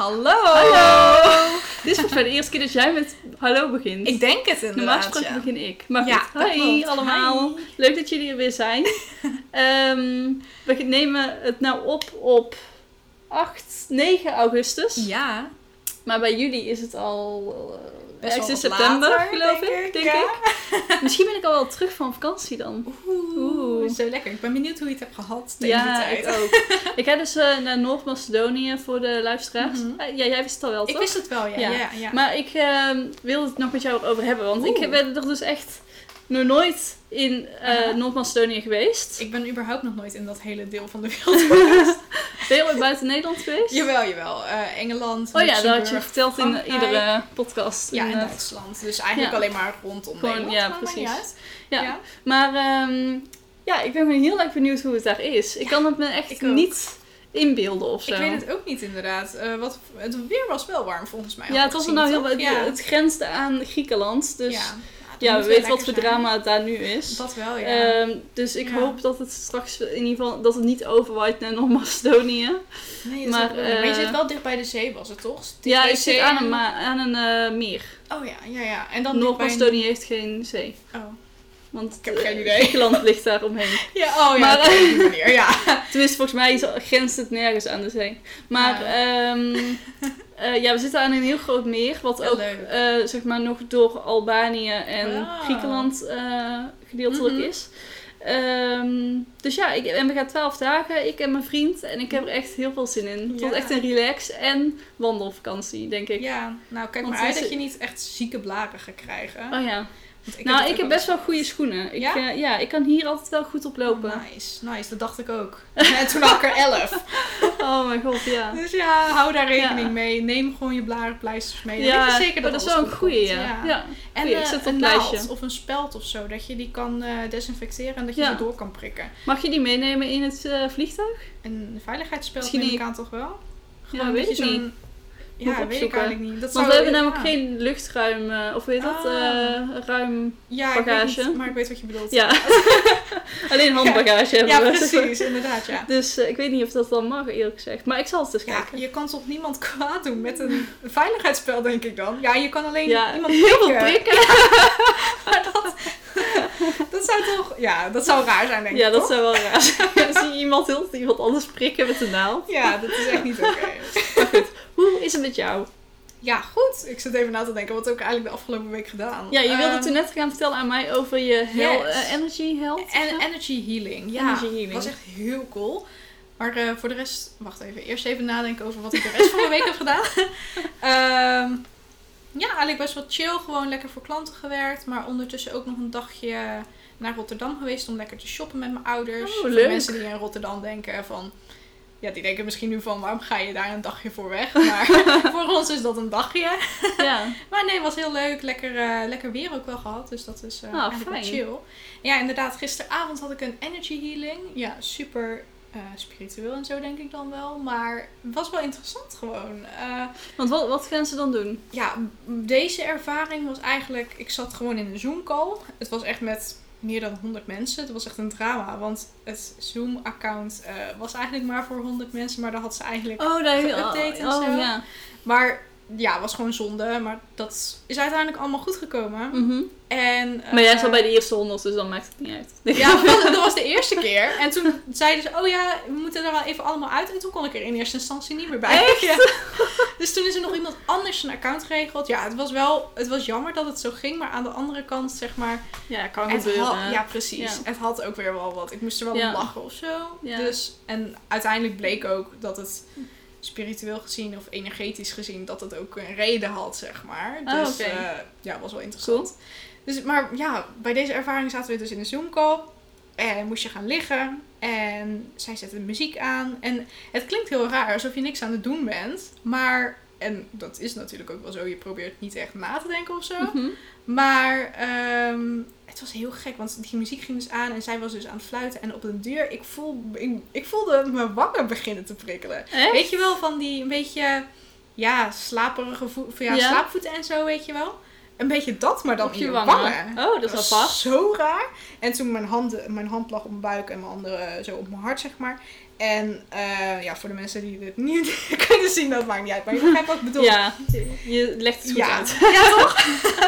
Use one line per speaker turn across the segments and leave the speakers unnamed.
Hallo!
Hallo. Dit is mij de eerste keer dat jij met hallo begint.
Ik denk het
Normaal
inderdaad.
gesproken
ja.
begin ik. Maar
Ja,
goed, hi allemaal.
Hi.
Leuk dat jullie er weer zijn. Ehm, we nemen het nou op op 8, 9 augustus.
Ja,
Maar bij jullie is het al eh,
Best wel
in september,
later,
geloof
denk
ik.
ik,
Denk
ja.
ik. Misschien ben ik al wel terug van vakantie dan.
Oeh,
Oeh.
zo lekker. Ik ben benieuwd hoe je het hebt gehad tegen
Ja,
die tijd.
ik ook. ik ga dus eh, naar Noord-Macedonië voor de luisteraars. Eh, ja, jij wist het al wel,
Ik
toch?
wist het wel, ja.
Ja.
ja. ja,
Maar ik ehm, wilde het nog met jou over hebben. Want
Oeh.
ik ben er dus echt nog nooit in eh. Noord-Macedonië geweest.
Ik ben überhaupt nog nooit in dat hele deel van de wereld geweest.
Ben je ooit buiten Nederland geweest?
jawel, jawel. Eh, Engeland,
Oh ja, dat had je verteld in
Frankrijk.
iedere podcast.
Ja, in. Duitsland. Dus eigenlijk
Ja.
alleen maar rondom
Gewoon,
Nederland.
ja,
maar
precies.
uit.
Ja.
Ja.
Maar ehm, ja, ik ben gewoon heel erg benieuwd hoe het daar is. Ik kan het me echt niet inbeelden of zo.
Ik weet het ook niet inderdaad. Eh, wat, het weer was wel warm volgens mij.
Ja, het was er nou heel het, grensde aan Griekenland. Dus
ja,
ja, we weten wat voor
zijn.
drama het daar nu is.
Dat wel, ja.
Ehm, dus ik
Ja.
hoop dat het straks in ieder geval dat het niet overwaait naar Noord-Macedonië.
nee, dat
maar,
maar, maar je
eh,
zit wel dicht bij de zee, was het toch?
Ja, ik zit aan
en-
een, aan een eh, meer.
Oh ja, ja, ja. En dan
Noord-Macedonië heeft geen zee.
Oh.
Want
Ik heb
eh,
geen idee.
Griekenland ligt daar omheen.
Ja, oh ja,
Maar,
op die manier, ja.
Tenminste, volgens mij grenst het nergens aan de zee. Maar
Ja.
ehm, eh, ja, we zitten aan een heel groot meer. Wat ook eh, zeg maar nog door Albanië en
Ah.
Griekenland eh, gedeeltelijk
Mhm.
is. Ehm, dus ja, ik, en we gaan twaalf dagen, ik en mijn vriend. En ik heb er echt heel veel zin in. Het wordt echt een relax en wandelvakantie, denk ik.
Ja, nou kijk
Want
maar uit dat je niet echt zieke blaren gaat krijgen.
Oh ja.
Ik
nou, ik heb best wel goede schoenen. Ik,
Ja?
ja? ja, ik kan hier altijd wel goed op lopen.
Oh, nice, nice, dat dacht ik ook. En toen had ik er elf.
Oh mijn god, ja.
Dus ja, hou daar rekening
Ja.
mee. Neem gewoon je blarenpleisters mee.
Ja,
zeker dat
oh, dat is
alles
wel een
goed
goeie,
komt.
ja. ja.
En
Goeie,
eh,
ik zet
een naald
lijstje.
of een speld of zo, dat je die kan eh, desinfecteren en dat je
Ja.
ze door kan prikken.
Mag je die meenemen in het eh, vliegtuig?
Een veiligheidsspeld neem ik aan toch wel?
Ja,
dat
weet
je
ik
zo'n- Ja, weet ik eigenlijk niet. Dat
Want
zou-
we hebben namelijk
ja.
geen luchtruim, eh, of weet dat,
Ah.
eh, ruim...
ja, ik weet
bagage.
niet, maar ik weet wat je bedoelt.
Ja, alleen handbagage hebben
Ja,
we.
precies, inderdaad, ja.
Dus eh, ik weet niet of dat dan mag, eerlijk gezegd. Maar ik zal het
Ja,
kijken.
je kan toch niemand kwaad doen met een veiligheidsspel, denk ik dan? Ja, je kan alleen
Ja,
iemand
heel veel
prikken. Maar dat, dat zou toch... Ja, dat zou raar zijn, denk ik,
Ja, dat
toch?
zou wel raar zijn. Dan zie je iemand heel iemand anders prikken met de naald.
Ja, dat is echt niet oké.
Hoe is het met jou?
Ja, goed. Ik zit even na te denken. Wat heb ik eigenlijk de afgelopen week gedaan?
Ja, je wilde
Ehm,
toen net gaan vertellen aan mij over je
yes.
eh, energy health.
En energy healing. Ja,
Energy healing.
was echt heel cool. Maar eh, voor de rest... Wacht even. Eerst even nadenken over wat ik de rest van de week heb gedaan. Ehm, ja, eigenlijk best wel chill. Gewoon lekker voor klanten gewerkt. Maar ondertussen ook nog een dagje naar Rotterdam geweest. Om lekker te shoppen met mijn ouders.
Oh,
voor
leuk.
mensen die in Rotterdam denken van... Ja, die denken misschien nu van... Waarom ga je daar een dagje voor weg? Maar voor ons is dat een dagje.
Ja.
Maar nee, was heel leuk. Lekker, eh, lekker weer ook wel gehad. Dus dat is eigenlijk
fijn.
chill. Ja, inderdaad. Gisteravond had ik een energy healing. Ja, super eh, spiritueel en zo denk ik dan wel. Maar het was wel interessant gewoon.
Want wat, wat gaan ze dan doen?
ja, deze ervaring was eigenlijk... Ik zat gewoon in een Zoom-call. Het was echt met meer dan 100 mensen. Het was echt een drama. Want het Zoom-account eh, was eigenlijk maar voor 100 mensen. Maar daar had ze eigenlijk...
Oh, daar
Geüpdate en
oh,
zo.
ja.
Maar ja, was gewoon zonde. Maar dat is uiteindelijk allemaal goed gekomen.
Mhm.
En,
Maar jij
eh,
zat bij de eerste honderd, dus dan maakt het niet uit.
Ja, dat was, was de eerste keer. En toen zeiden ze, oh ja, we moeten er wel even allemaal uit. En toen kon ik er in eerste instantie niet meer bij. Ja. Dus toen is er nog iemand anders zijn account geregeld. Ja, het was wel, het was jammer dat het zo ging. Maar aan de andere kant, zeg maar,
Ja, kan
het
gebeuren.
had, ja precies.
Ja.
Het had ook weer wel wat. Ik moest er wel
Ja.
om lachen of zo. Dus, en uiteindelijk bleek ook dat het spiritueel gezien of energetisch gezien, dat het ook een reden had, zeg maar.
Oh,
Dus eh, ja, was wel interessant. Dus, maar ja, bij deze ervaring zaten we dus in een Zoom-call. En moest je gaan liggen. En zij zette de muziek aan. En het klinkt heel raar, alsof je niks aan het doen bent. Maar En dat is natuurlijk ook wel zo. Je probeert niet echt na te denken of zo.
Mhm.
Maar ehm, het was heel gek, want die muziek ging dus aan en zij was dus aan het fluiten. En op de deur, ik, voel, ik, ik voelde mijn wangen beginnen te prikkelen.
Echt?
Weet je wel, van die een beetje, ja, slaperige ja,
Ja.
slaapvoeten en zo, weet je wel. Een beetje dat, maar dan
Op
in
je
je
wangen.
wangen.
Oh, dat is apart.
Zo raar. En toen mijn, handen, mijn hand lag op mijn buik en mijn andere zo op mijn hart, zeg maar. En eh, ja, voor de mensen die dit niet kunnen zien, dat maakt niet uit. Maar je begrijpt wat ik bedoel.
Ja, je legt het goed
Ja,
uit.
ja toch?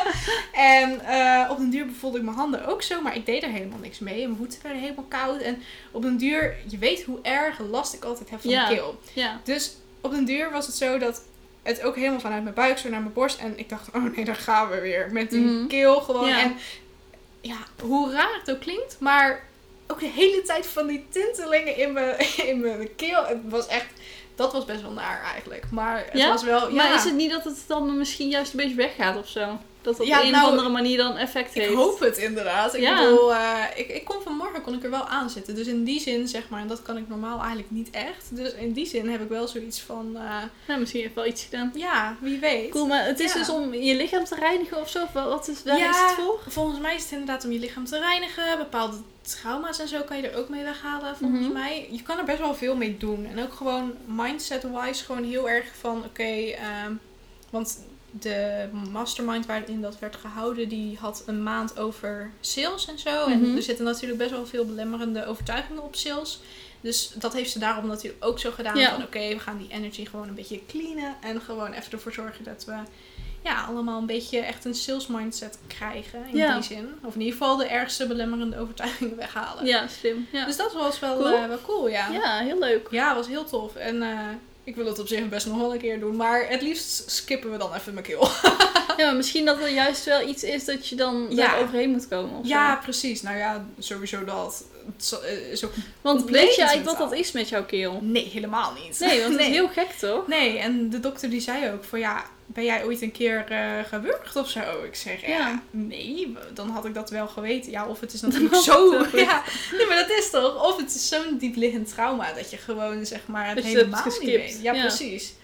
en eh, op den duur bevoelde ik mijn handen ook zo, maar ik deed er helemaal niks mee. Mijn voeten werden helemaal koud. En op den duur, je weet hoe erg last ik altijd heb van
Ja.
de keel.
Ja.
Dus op den duur was het zo dat het ook helemaal vanuit mijn buik zo naar mijn borst. En ik dacht, oh nee, daar gaan we weer. Met die
Mhm.
keel gewoon.
Ja.
En ja, hoe raar het ook klinkt, maar ook de hele tijd van die tintelingen in mijn, in mijn keel. Het was echt, dat was best wel naar eigenlijk. Maar het
Ja?
was wel, ja.
Maar is het niet dat het dan misschien juist een beetje weggaat of zo? Dat op
Ja,
een
nou,
of andere manier dan effect heeft?
Ik hoop het inderdaad. Ik
Ja.
bedoel, eh, ik, ik kon vanmorgen kon ik er wel aan zitten. Dus in die zin, zeg maar, en dat kan ik normaal eigenlijk niet echt. Dus in die zin heb ik wel zoiets van, eh,
Nou, misschien heeft wel iets gedaan.
ja, wie weet.
Cool, maar het is
Ja.
dus om je lichaam te reinigen of zo? Wat- is, waar
Ja.
is het voor?
Volgens mij is het inderdaad om je lichaam te reinigen. Bepaalde trauma's en zo kan je er ook mee weghalen, volgens
Mhm.
mij. Je kan er best wel veel mee doen. En ook gewoon mindset-wise gewoon heel erg van, oké, ehm, want de mastermind waarin dat werd gehouden, die had een maand over sales en zo. En
Mhm.
er zitten natuurlijk best wel veel belemmerende overtuigingen op sales. Dus dat heeft ze daarom natuurlijk ook zo gedaan.
Ja.
Van oké, we gaan die energy gewoon een beetje cleanen. En gewoon even ervoor zorgen dat we ja, allemaal een beetje echt een sales mindset krijgen. In
Ja.
die zin. Of in ieder geval de ergste belemmerende overtuigingen weghalen.
Ja, slim. Ja,
Dus dat was wel
Cool.
cool, wel cool ja. ja.
ja heel leuk.
was heel tof. En eh, ik wil het op zich best nog wel een keer doen. Maar het liefst skippen we dan even mijn keel.
Ja, maar misschien dat er juist wel iets is dat je dan
Ja.
daar overheen moet komen. Of
Ja,
zo.
precies. Nou ja, sowieso dat. Zo- eh.
Want weet je eigenlijk wat dat is met jouw keel?
Nee, helemaal niet.
Nee, want het
nee.
is heel gek toch?
Nee, en de dokter die zei ook van ja, ben jij ooit een keer eh gewurgd of zo? Ik zeg ja,
Ja.
nee, dan had ik dat wel geweten. Ja, of het is natuurlijk zo. Ja, nee, maar dat is toch? Of het is zo'n diepliggend trauma dat je gewoon zeg maar het
Dat je het
helemaal niet weet. Ja,
Ja.
precies.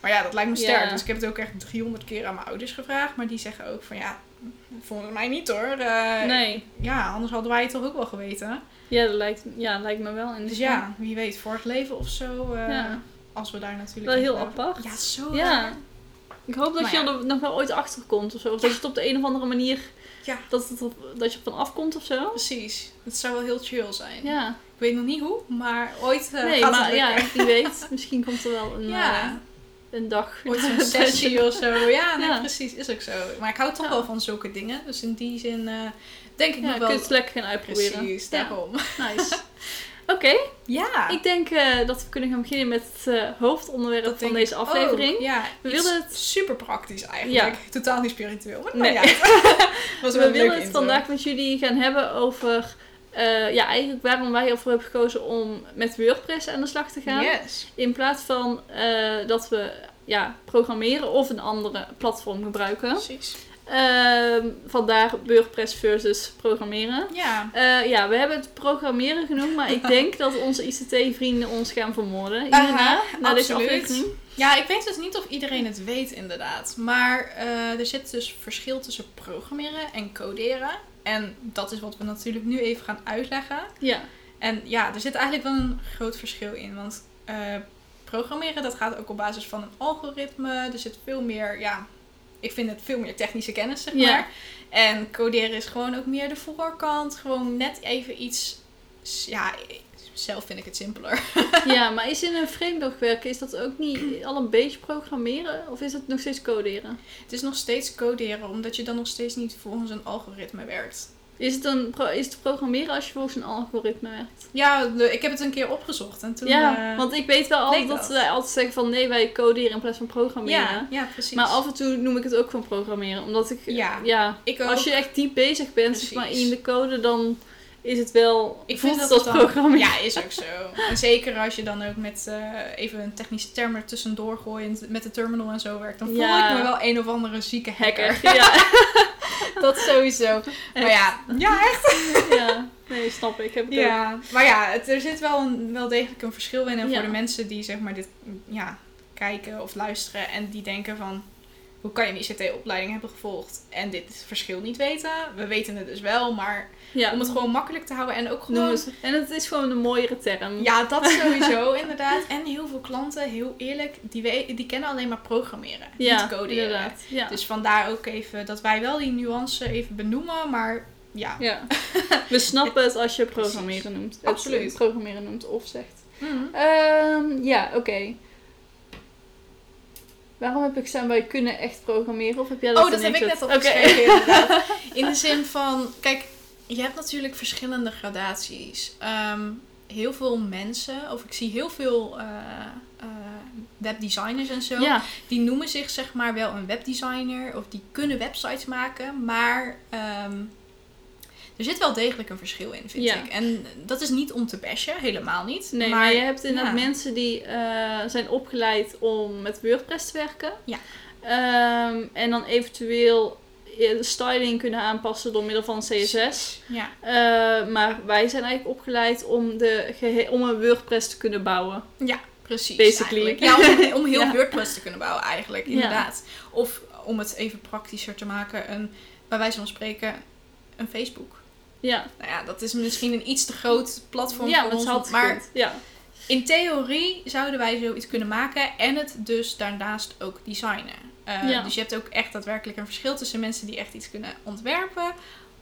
Maar ja, dat lijkt me sterk.
Ja.
Dus ik heb het ook echt 300 keer aan mijn ouders gevraagd. Maar die zeggen ook van ja, volgens mij niet hoor. Eh,
Nee.
Ja, anders hadden wij het toch ook wel geweten.
Ja, dat lijkt, ja, lijkt me wel.
Dus ja, wie weet, vorig leven of zo. eh,
Ja.
Als we daar natuurlijk...
Wel heel apart.
Ja, zo
Ja.
raar.
Ik hoop dat
Maar
je
ja.
er nog wel ooit achter komt of zo. Of dat je het op de een of andere manier.
Ja.
Dat, het op, dat je er van afkomt of zo.
Precies. Het zou wel heel chill zijn.
Ja.
Ik weet nog niet hoe, maar ooit eh,
nee,
gaat
maar ja, wie weet. Misschien komt er wel een,
Ja.
eh, een dag.
Ooit zo'n
dat je-
sessie of zo. Ja, nee,
Ja.
precies. Is ook zo. Maar ik hou toch
Ja.
wel van zulke dingen. Dus in die zin eh, denk ik
Ja,
nog
kun
wel...
je het lekker gaan uitproberen.
Precies, daarom.
Nice. Oké,
Ja.
ik denk eh, dat we kunnen gaan beginnen met het eh, hoofdonderwerp
dat
van deze aflevering.
ook. Ja,
We
iets
willen het-
super praktisch eigenlijk. Totaal niet spiritueel. Maar
Nee.
ja,
We willen het
intro.
vandaag met jullie gaan hebben over eh, ja, eigenlijk waarom wij ervoor hebben gekozen om met WordPress aan de slag te gaan.
Yes.
In plaats van dat we ja, programmeren of een andere platform gebruiken.
Precies.
Ehm, vandaar WordPress versus programmeren.
Ja.
Eh, ja, we hebben het programmeren genoemd, maar ik denk dat onze ICT-vrienden ons gaan vermoorden.
Aha,
Hierna, na deze aflevering.
Ja, ik weet dus niet of iedereen het weet inderdaad. Maar eh, er zit dus verschil tussen programmeren en coderen. En dat is wat we natuurlijk nu even gaan uitleggen.
Ja,
En ja, er zit eigenlijk wel een groot verschil in. Want eh, programmeren, dat gaat ook op basis van een algoritme. Er zit veel meer, ja, ik vind het veel meer technische kennis, zeg maar.
Ja.
En coderen is gewoon ook meer de voorkant. Gewoon net even iets, ja, zelf vind ik het simpeler.
ja, maar is in een framework werken, is dat ook niet al een beetje programmeren? Of is het nog steeds coderen?
Het is nog steeds coderen, omdat je dan nog steeds niet volgens een algoritme werkt.
Is het, een pro- is het programmeren als je volgens een algoritme werkt?
Ja, ik heb het een keer opgezocht en toen...
ja,
eh,
want ik weet wel altijd dat
dat.
wij altijd zeggen van nee, wij coderen in plaats van programmeren.
ja, ja, precies.
Maar af en toe noem ik het ook gewoon programmeren. Omdat ik,
Ja.
ja
ik
als je echt diep bezig bent zeg maar, in de code, dan is het wel,
Ik vind
het
dat dan-
programmeren.
Ja, is ook zo. En zeker als je dan ook met eh, even een technische term er tussendoor gooit met de terminal en zo werkt, dan voel
Ja.
ik me wel een of andere zieke hacker.
Hacker, ja.
dat sowieso. Maar ja, ja, echt.
ja. Nee, snap ik. Heb ik ook.
Ja. Maar ja, het, er zit wel, een, wel degelijk een verschil in. En
Ja.
voor de mensen die zeg maar dit, ja, kijken of luisteren en die denken van... Hoe kan je een ICT-opleiding hebben gevolgd en dit verschil niet weten? We weten het dus wel, maar
Ja,
om het gewoon makkelijk te houden en ook gewoon...
En het is gewoon een mooiere term.
Ja, dat sowieso inderdaad. En heel veel klanten, heel eerlijk, die, we- die kennen alleen maar programmeren,
ja
niet coderen.
inderdaad. Ja.
Dus vandaar ook even dat wij wel die nuance even benoemen, maar ja.
ja. We snappen het als je programmeren noemt. Het
Absoluut.
programmeren noemt of zegt.
Mhm.
Ehm, ja, oké. Waarom heb ik wij kunnen echt programmeren? Of heb jij dat
Oh, dat heb ik net opgeschreven inderdaad. In de zin van, kijk, je hebt natuurlijk verschillende gradaties. Ehm, heel veel mensen, of ik zie heel veel eh, eh, webdesigners en zo,
Ja,
die noemen zich zeg maar wel een webdesigner of die kunnen websites maken, maar ehm, er zit wel degelijk een verschil in, vind
Ja.
ik. En dat is niet om te bashen, helemaal niet.
nee, maar, je hebt inderdaad
ja.
mensen die eh, zijn opgeleid om met WordPress te werken.
Ja.
Ehm, en dan eventueel eh, de styling kunnen aanpassen door middel van CSS.
Ja,
Eh, maar wij zijn eigenlijk opgeleid om, de om een WordPress te kunnen bouwen.
ja precies.
Basically.
eigenlijk. Ja, om, om heel
Ja.
WordPress te kunnen bouwen eigenlijk,
Ja.
inderdaad. Of om het even praktischer te maken, een, bij wijze van spreken, een Facebook.
Ja,
Nou ja, dat is misschien een iets te groot platform
ja
voor ons.
had
maar
gekund. Ja.
In theorie zouden wij zoiets kunnen maken en het dus daarnaast ook designen. Eh,
Ja.
Dus je hebt ook echt daadwerkelijk een verschil tussen mensen die echt iets kunnen ontwerpen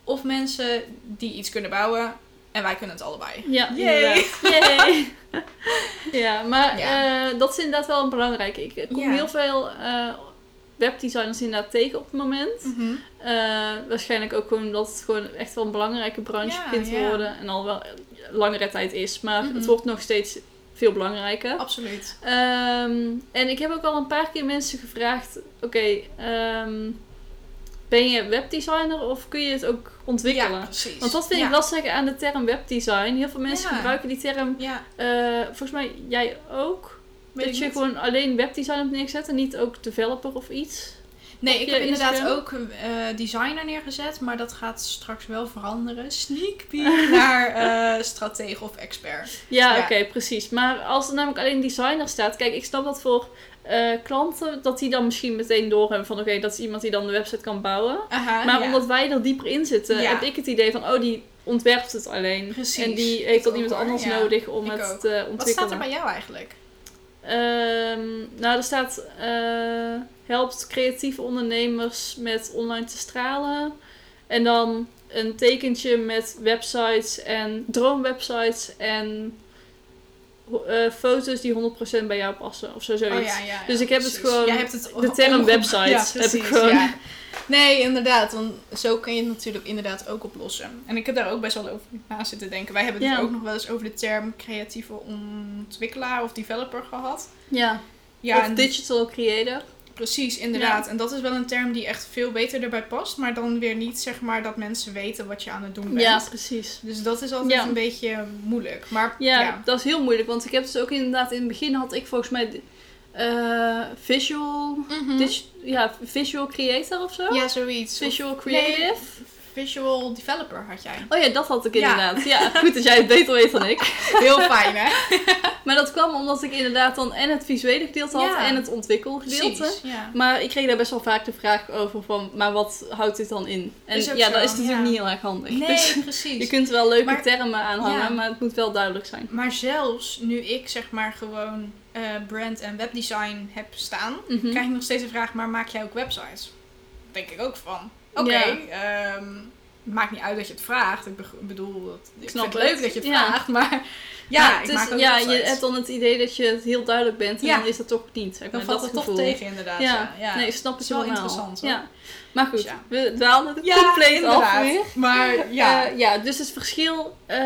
of mensen die iets kunnen bouwen en wij kunnen het allebei.
Ja,
Yay.
Yay. ja, maar
Ja.
eh, dat is inderdaad wel een belangrijke. Ik kom
Ja.
heel veel eh, webdesigners inderdaad tegen op het moment.
Mhm.
Eh, waarschijnlijk ook gewoon omdat het gewoon echt wel een belangrijke branche
Ja,
begint te
ja.
worden. En al wel langere tijd is. Maar
Mhm.
het wordt nog steeds veel belangrijker.
Absoluut.
Ehm, en ik heb ook al een paar keer mensen gevraagd: oké, ehm, ben je webdesigner of kun je het ook ontwikkelen?
Ja, precies.
Want dat vind
ja.
ik lastig aan de term webdesign. Heel veel mensen
Ja.
gebruiken die term,
Ja,
eh, volgens mij jij ook. Dat je
niet.
gewoon alleen webdesign hebt neergezet en niet ook developer of iets.
Nee,
op
ik heb inderdaad ook eh, designer neergezet, maar dat gaat straks wel veranderen. Sneak peek naar eh stratege of expert.
Ja,
Ja.
oké, precies. Maar als er namelijk alleen designer staat, kijk, ik snap dat voor eh, klanten, dat die dan misschien meteen doorhebben van oké, dat is iemand die dan de website kan bouwen.
Aha,
Maar
ja.
omdat wij er dieper in zitten,
Ja.
heb ik het idee van, oh, die ontwerpt het alleen.
Precies.
En die heeft dan iemand anders nodig om
Ik
het
ook.
te ontwikkelen.
Wat staat er bij jou eigenlijk?
Ehm, nou, er staat eh, helpt creatieve ondernemers met online te stralen. En dan een tekentje met websites en droomwebsites en eh, foto's die 100% bij jou passen of zo zoiets.
Oh ja, ja, ja,
Dus ik heb het gewoon-
Jij hebt het
de term websites heb ik gewoon.
Nee, inderdaad. Want zo kun je het natuurlijk inderdaad ook oplossen. En ik heb daar ook best wel over na zitten denken. Wij hebben het
Ja.
ook nog wel eens over de term creatieve ontwikkelaar of developer gehad.
Ja,
Ja,
of
en
digital creator.
precies, inderdaad. En dat is wel een term die echt veel beter erbij past. Maar dan weer niet zeg maar dat mensen weten wat je aan het doen bent.
Ja, precies.
Dus dat is altijd
Ja.
een beetje moeilijk. Maar
Ja,
ja.
dat is heel moeilijk. Want ik heb dus ook inderdaad in het begin had ik volgens mij eh, visual,
Mhm.
dig- ja, visual creator of zo.
Ja, zoiets.
Visual creative.
nee, visual developer had jij.
Oh ja, dat had ik inderdaad. Ja. goed dat jij het beter weet dan ik.
Heel fijn, hè?
Maar dat kwam omdat ik inderdaad dan en het visuele gedeelte had
Ja.
en het ontwikkelgedeelte.
Precies, ja.
Maar ik kreeg daar best wel vaak de vraag over van, maar wat houdt dit dan in? En ja,
zo,
dat is natuurlijk niet heel erg handig.
Nee,
Dus
precies.
je kunt wel leuke
Maar-
termen aanhangen, maar het moet wel duidelijk zijn.
Maar zelfs nu ik zeg maar gewoon eh, brand en webdesign heb staan,
Mhm.
krijg ik nog steeds de vraag, maar maak jij ook websites? denk ik ook van, oké,
Ja.
ehm, maakt niet uit dat je het vraagt. Ik bedoel, dat- ik
snap
vind het leuk dat je het
Ja.
vraagt, maar ja,
het
ook
ja, je hebt dan het idee dat je het heel duidelijk bent en
Ja.
dan is dat toch niet. Zeg
Dan valt
dat
het toch tegen inderdaad.
Ja, nee, snap ik
is wel
helemaal.
interessant, hoor.
Ja. Maar goed,
Dus
we dwalen het compleet af weer.
Maar ja,
Eh, ja, dus het verschil, eh,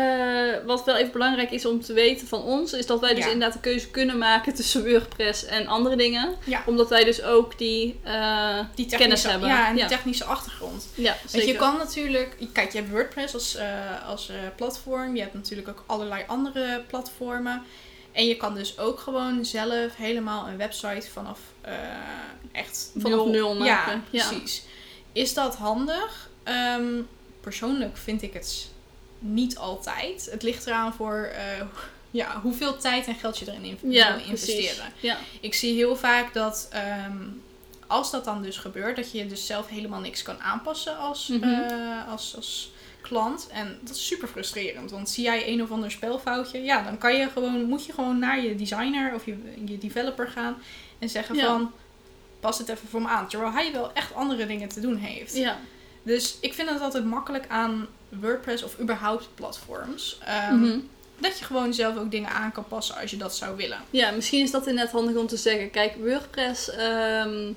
wat wel even belangrijk is om te weten van ons, is dat wij dus inderdaad de keuze kunnen maken tussen WordPress en andere dingen. Omdat wij dus ook die, eh,
die
kennis hebben.
ja, en die technische achtergrond.
ja,
Want
zeker.
je kan natuurlijk, kijk, je hebt WordPress als, als platform. Je hebt natuurlijk ook allerlei andere platformen. En je kan dus ook gewoon zelf helemaal een website vanaf eh, echt
Vanaf nul maken,
Ja,
ja.
precies. Is dat handig? Ehm, persoonlijk vind ik het niet altijd. Het ligt eraan voor eh, ja, hoeveel tijd en geld je erin in-
Ja,
wil
precies.
investeren.
Ja.
Ik zie heel vaak dat ehm, als dat dan dus gebeurt, dat je dus zelf helemaal niks kan aanpassen als,
Mhm.
eh, als, als klant. En dat is super frustrerend. Want zie jij een of ander spelfoutje, ja, dan kan je gewoon, moet je gewoon naar je designer of je, je developer gaan en zeggen
Ja.
van pas het even voor me aan. Terwijl hij wel echt andere dingen te doen heeft.
Ja.
Dus ik vind het altijd makkelijk aan WordPress of überhaupt platforms. ehm,
Mhm.
Dat je gewoon zelf ook dingen aan kan passen als je dat zou willen.
Ja, misschien is dat inderdaad handig om te zeggen. Kijk, WordPress ehm,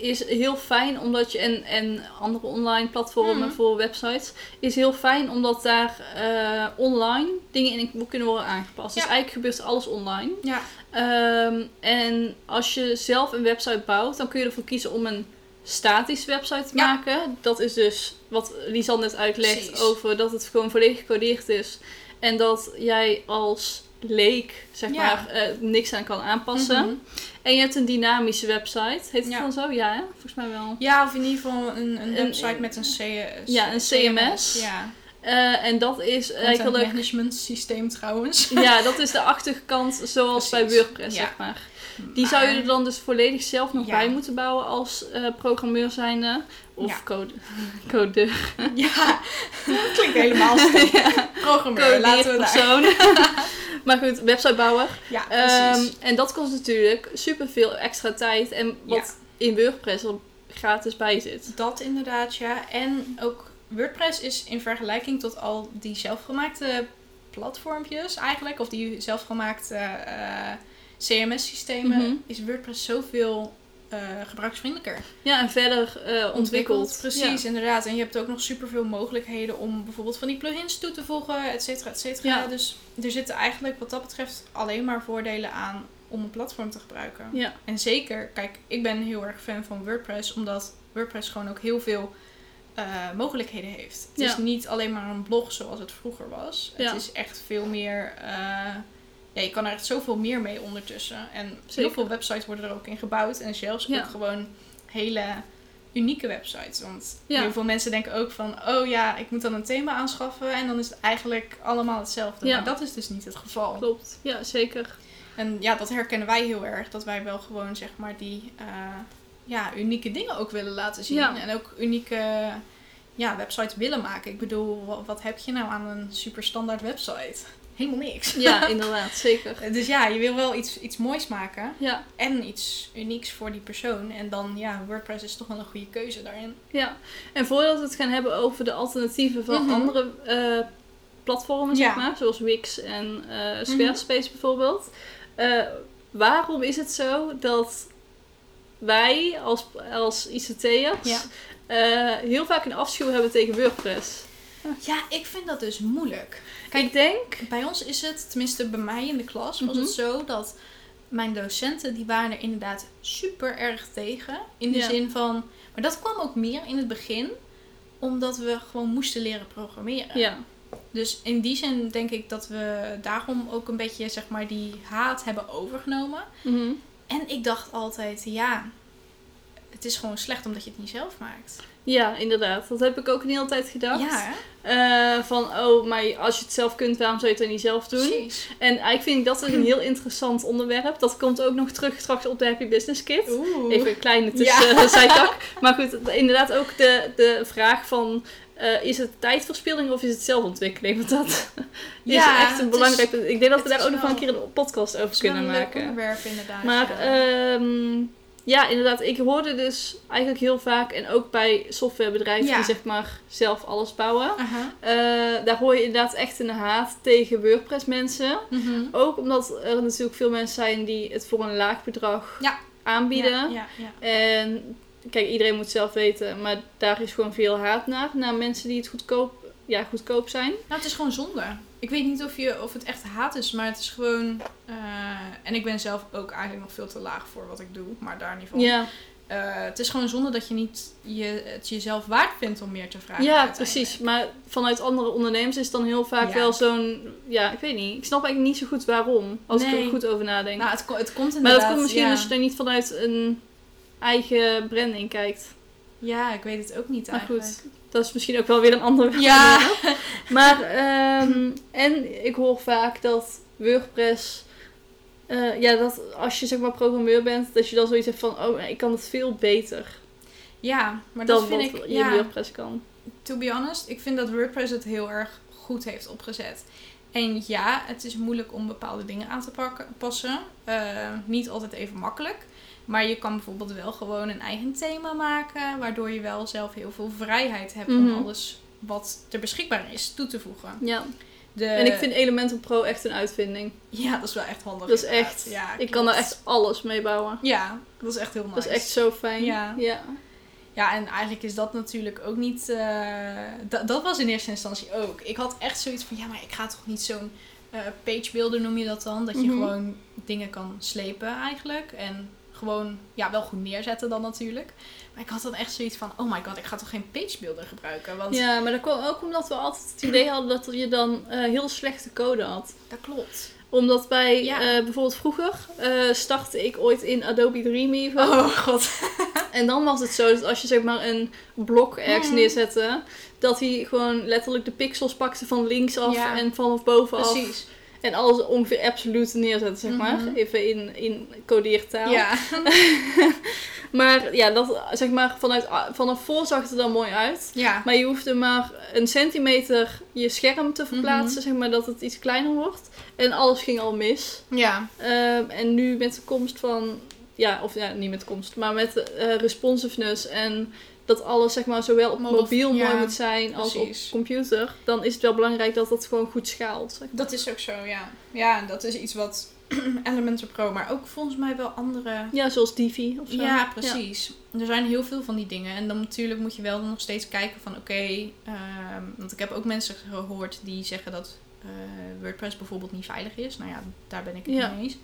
is heel fijn omdat je, en, en andere online platformen
Mhm.
voor websites, is heel fijn omdat daar eh, online dingen in kunnen worden aangepast. Dus eigenlijk gebeurt alles online.
Ja,
Ehm, en als je zelf een website bouwt, dan kun je ervoor kiezen om een statische website te
Ja.
maken. Dat is dus wat Lisanne net uitlegt
Precies.
over dat het gewoon volledig gecodeerd is. En dat jij als leek, zeg
Ja.
maar, eh, niks aan kan aanpassen.
Mhm.
En je hebt een dynamische website. Heet het
Ja.
dan zo? Ja, hè? volgens mij wel.
Ja, of in ieder geval een, een
Een-
website met een CS.
Ja, een CMS.
Ja,
Eh, en dat is
content
eigenlijk...
management systeem trouwens.
Ja, dat is de achterkant zoals bij. WordPress,
Ja.
zeg maar. Die zou je er dan dus volledig zelf nog
Ja.
bij moeten bouwen als eh, programmeur zijnde. Of
Ja.
code, codeur.
Ja, klinkt helemaal stom. Programmeur, laten we daar.
persoon. maar goed, websitebouwer.
Ja, precies.
Ehm, en dat kost natuurlijk superveel extra tijd. En wat in WordPress er gratis bij zit.
dat inderdaad, ja. En ook WordPress is in vergelijking tot al die zelfgemaakte platformpjes eigenlijk, of die zelfgemaakte eh, CMS-systemen,
Mhm.
is WordPress zoveel eh, gebruiksvriendelijker.
Ja, en verder eh, ontwikkeld.
Precies, inderdaad. En je hebt ook nog superveel mogelijkheden om bijvoorbeeld van die plugins toe te voegen, et cetera, et cetera.
Ja.
Dus er zitten eigenlijk wat dat betreft alleen maar voordelen aan om een platform te gebruiken.
Ja.
En zeker, kijk, ik ben heel erg fan van WordPress, omdat WordPress gewoon ook heel veel eh, mogelijkheden heeft. Het
Ja.
is niet alleen maar een blog zoals het vroeger was.
Ja.
Het is echt veel meer. Ja, je kan er echt zoveel meer mee ondertussen. En
Zeker.
heel veel websites worden er ook in gebouwd. En zelfs
Ja.
ook gewoon hele unieke websites. Want
Ja.
heel veel mensen denken ook van, oh ja, ik moet dan een thema aanschaffen. En dan is het eigenlijk allemaal hetzelfde.
Ja.
Maar dat is dus niet het geval.
Klopt. Ja, zeker.
En ja, dat herkennen wij heel erg. Dat wij wel gewoon, zeg maar, die eh, ja, unieke dingen ook willen laten zien.
Ja.
En ook unieke ja, websites willen maken. Ik bedoel, wa- wat heb je nou aan een super standaard website? Helemaal niks.
Ja, inderdaad. Zeker.
Dus ja, je wil wel iets, iets moois maken.
Ja.
En iets unieks voor die persoon. En dan, ja, WordPress is toch wel een goede keuze daarin.
Ja, en voordat we het gaan hebben over de alternatieven van
Mhm.
andere eh, platformen, zeg
Ja.
maar, zoals Wix en eh, Squarespace bijvoorbeeld. eh, waarom is het zo dat wij als, als ICT'ers
Ja.
heel vaak een afschuw hebben tegen WordPress?
Ja, ik vind dat dus moeilijk.
Kijk, ik denk...
Bij ons is het, tenminste bij mij in de klas, was
Mhm.
het zo dat mijn docenten, die waren er inderdaad super erg tegen. In de
Ja.
zin van, maar dat kwam ook meer in het begin, omdat we gewoon moesten leren programmeren.
Ja,
Dus in die zin denk ik dat we daarom ook een beetje, zeg maar, die haat hebben overgenomen.
Mhm.
En ik dacht altijd, ja, het is gewoon slecht omdat je het niet zelf maakt.
ja, inderdaad. Dat heb ik ook een hele tijd gedacht.
Ja?
Eh, van, oh, maar als je het zelf kunt, waarom zou je het dan niet zelf doen?
precies.
En eigenlijk vind ik dat een heel interessant onderwerp. Dat komt ook nog terug straks op de Happy Business Kit.
Oeh.
Even een kleine tussen zijtak. Maar goed, inderdaad ook de, de vraag van... eh, is het tijdverspilling of is het zelfontwikkeling? Want dat is
Ja,
echt
het
een
is-
belangrijk... ik denk dat we daar ook
is
nog wel een keer een podcast over
is
kunnen maken.
onderwerp inderdaad.
Maar
ja.
ehm, ja, inderdaad. Ik hoorde dus eigenlijk heel vaak... En ook bij softwarebedrijven
Ja.
die zeg maar zelf alles bouwen... Eh, daar hoor je inderdaad echt een haat tegen WordPress mensen.
Mhm.
Ook omdat er natuurlijk veel mensen zijn die het voor een laag bedrag
Ja.
aanbieden.
Ja, ja, ja.
En kijk, iedereen moet zelf weten, maar daar is gewoon veel haat naar. Naar mensen die het goedkoop, ja, goedkoop zijn.
Nou, het is gewoon zonde. Ik weet niet of, je, of het echt haat is, maar het is gewoon... eh, en ik ben zelf ook eigenlijk nog veel te laag voor wat ik doe, maar daar niet van.
Ja,
Eh, het is gewoon zonde dat je niet je, het jezelf waard vindt om meer te vragen.
ja precies. Maar vanuit andere ondernemers is het dan heel vaak
Ja.
wel zo'n... Ja, ik weet niet. Ik snap eigenlijk niet zo goed waarom. Als ik er goed over nadenk.
Nou, het, het komt
maar
inderdaad...
dat komt misschien
ja.
als je er niet vanuit een eigen branding kijkt.
Ja, ik weet het ook niet
Maar
eigenlijk.
goed, dat is misschien ook wel weer een ander
Ja.
Maar, ehm, en ik hoor vaak dat WordPress. eh, ja, dat als je zeg maar programmeur bent, dat je dan zoiets hebt van, oh, ik kan het veel beter
Ja, maar dat
dan
vind
wat
ik...
je
Ja,
WordPress kan.
to be honest, ik vind dat WordPress het heel erg goed heeft opgezet. En ja, het is moeilijk om bepaalde dingen aan te pakken, passen. Eh, niet altijd even makkelijk. Maar je kan bijvoorbeeld wel gewoon een eigen thema maken. Waardoor je wel zelf heel veel vrijheid hebt
Mhm.
om alles wat er beschikbaar is toe te voegen.
Ja.
De,
En ik vind Elementor Pro echt een uitvinding.
Ja, dat is wel echt handig.
Dat is
inderdaad.
echt,
Ja,
ik kan daar echt alles mee bouwen.
Ja, dat is echt heel nice.
Dat is echt zo fijn.
Ja.
ja.
Ja, en eigenlijk is dat natuurlijk ook niet. eh, dat- dat was in eerste instantie ook. Ik had echt zoiets van: ja, maar ik ga toch niet zo'n eh page builder noem je dat dan? Dat je
Mhm.
gewoon dingen kan slepen eigenlijk. En gewoon, ja, wel goed neerzetten dan natuurlijk. Maar ik had dan echt zoiets van: oh my god, ik ga toch geen page builder gebruiken? Want
Ja, maar dat kwam ook omdat we altijd het idee hadden dat je dan eh, heel slechte code had.
dat klopt.
Omdat bij,
Ja.
eh, bijvoorbeeld vroeger, eh, startte ik ooit in Adobe Dreamweaver.
Oh god.
En dan was het zo dat als je zeg maar een blok ergens
Mhm.
neerzette, dat hij gewoon letterlijk de pixels pakte van links af
Ja.
en vanaf bovenaf.
Precies.
En alles ongeveer absoluut neerzette, zeg maar.
Mhm.
Even in, in codeertaal.
Ja.
Maar ja, dat, zeg maar, vanuit, vanaf voor zag het er dan mooi uit.
Ja.
Maar je hoefde maar een centimeter je scherm te verplaatsen,
Mhm.
zeg maar, dat het iets kleiner wordt. En alles ging al mis.
Ja.
Ehm, en nu met de komst van, ja, of ja, niet met de komst, maar met eh, responsiveness en dat alles, zeg maar, zowel op
Mobiel- ja,
mooi moet zijn als
precies.
op computer, dan is het wel belangrijk dat het gewoon goed schaalt. Zeg maar.
Dat is ook zo, ja. Ja, en dat is iets wat Elementor Pro, maar ook volgens mij wel andere
Ja, zoals Divi of zo.
Ja, precies. Er zijn heel veel van die dingen. En dan natuurlijk moet je wel nog steeds kijken van oké. ehm, want ik heb ook mensen gehoord die zeggen dat eh, WordPress bijvoorbeeld niet veilig is. Nou ja, daar ben ik het
Ja.
niet mee eens.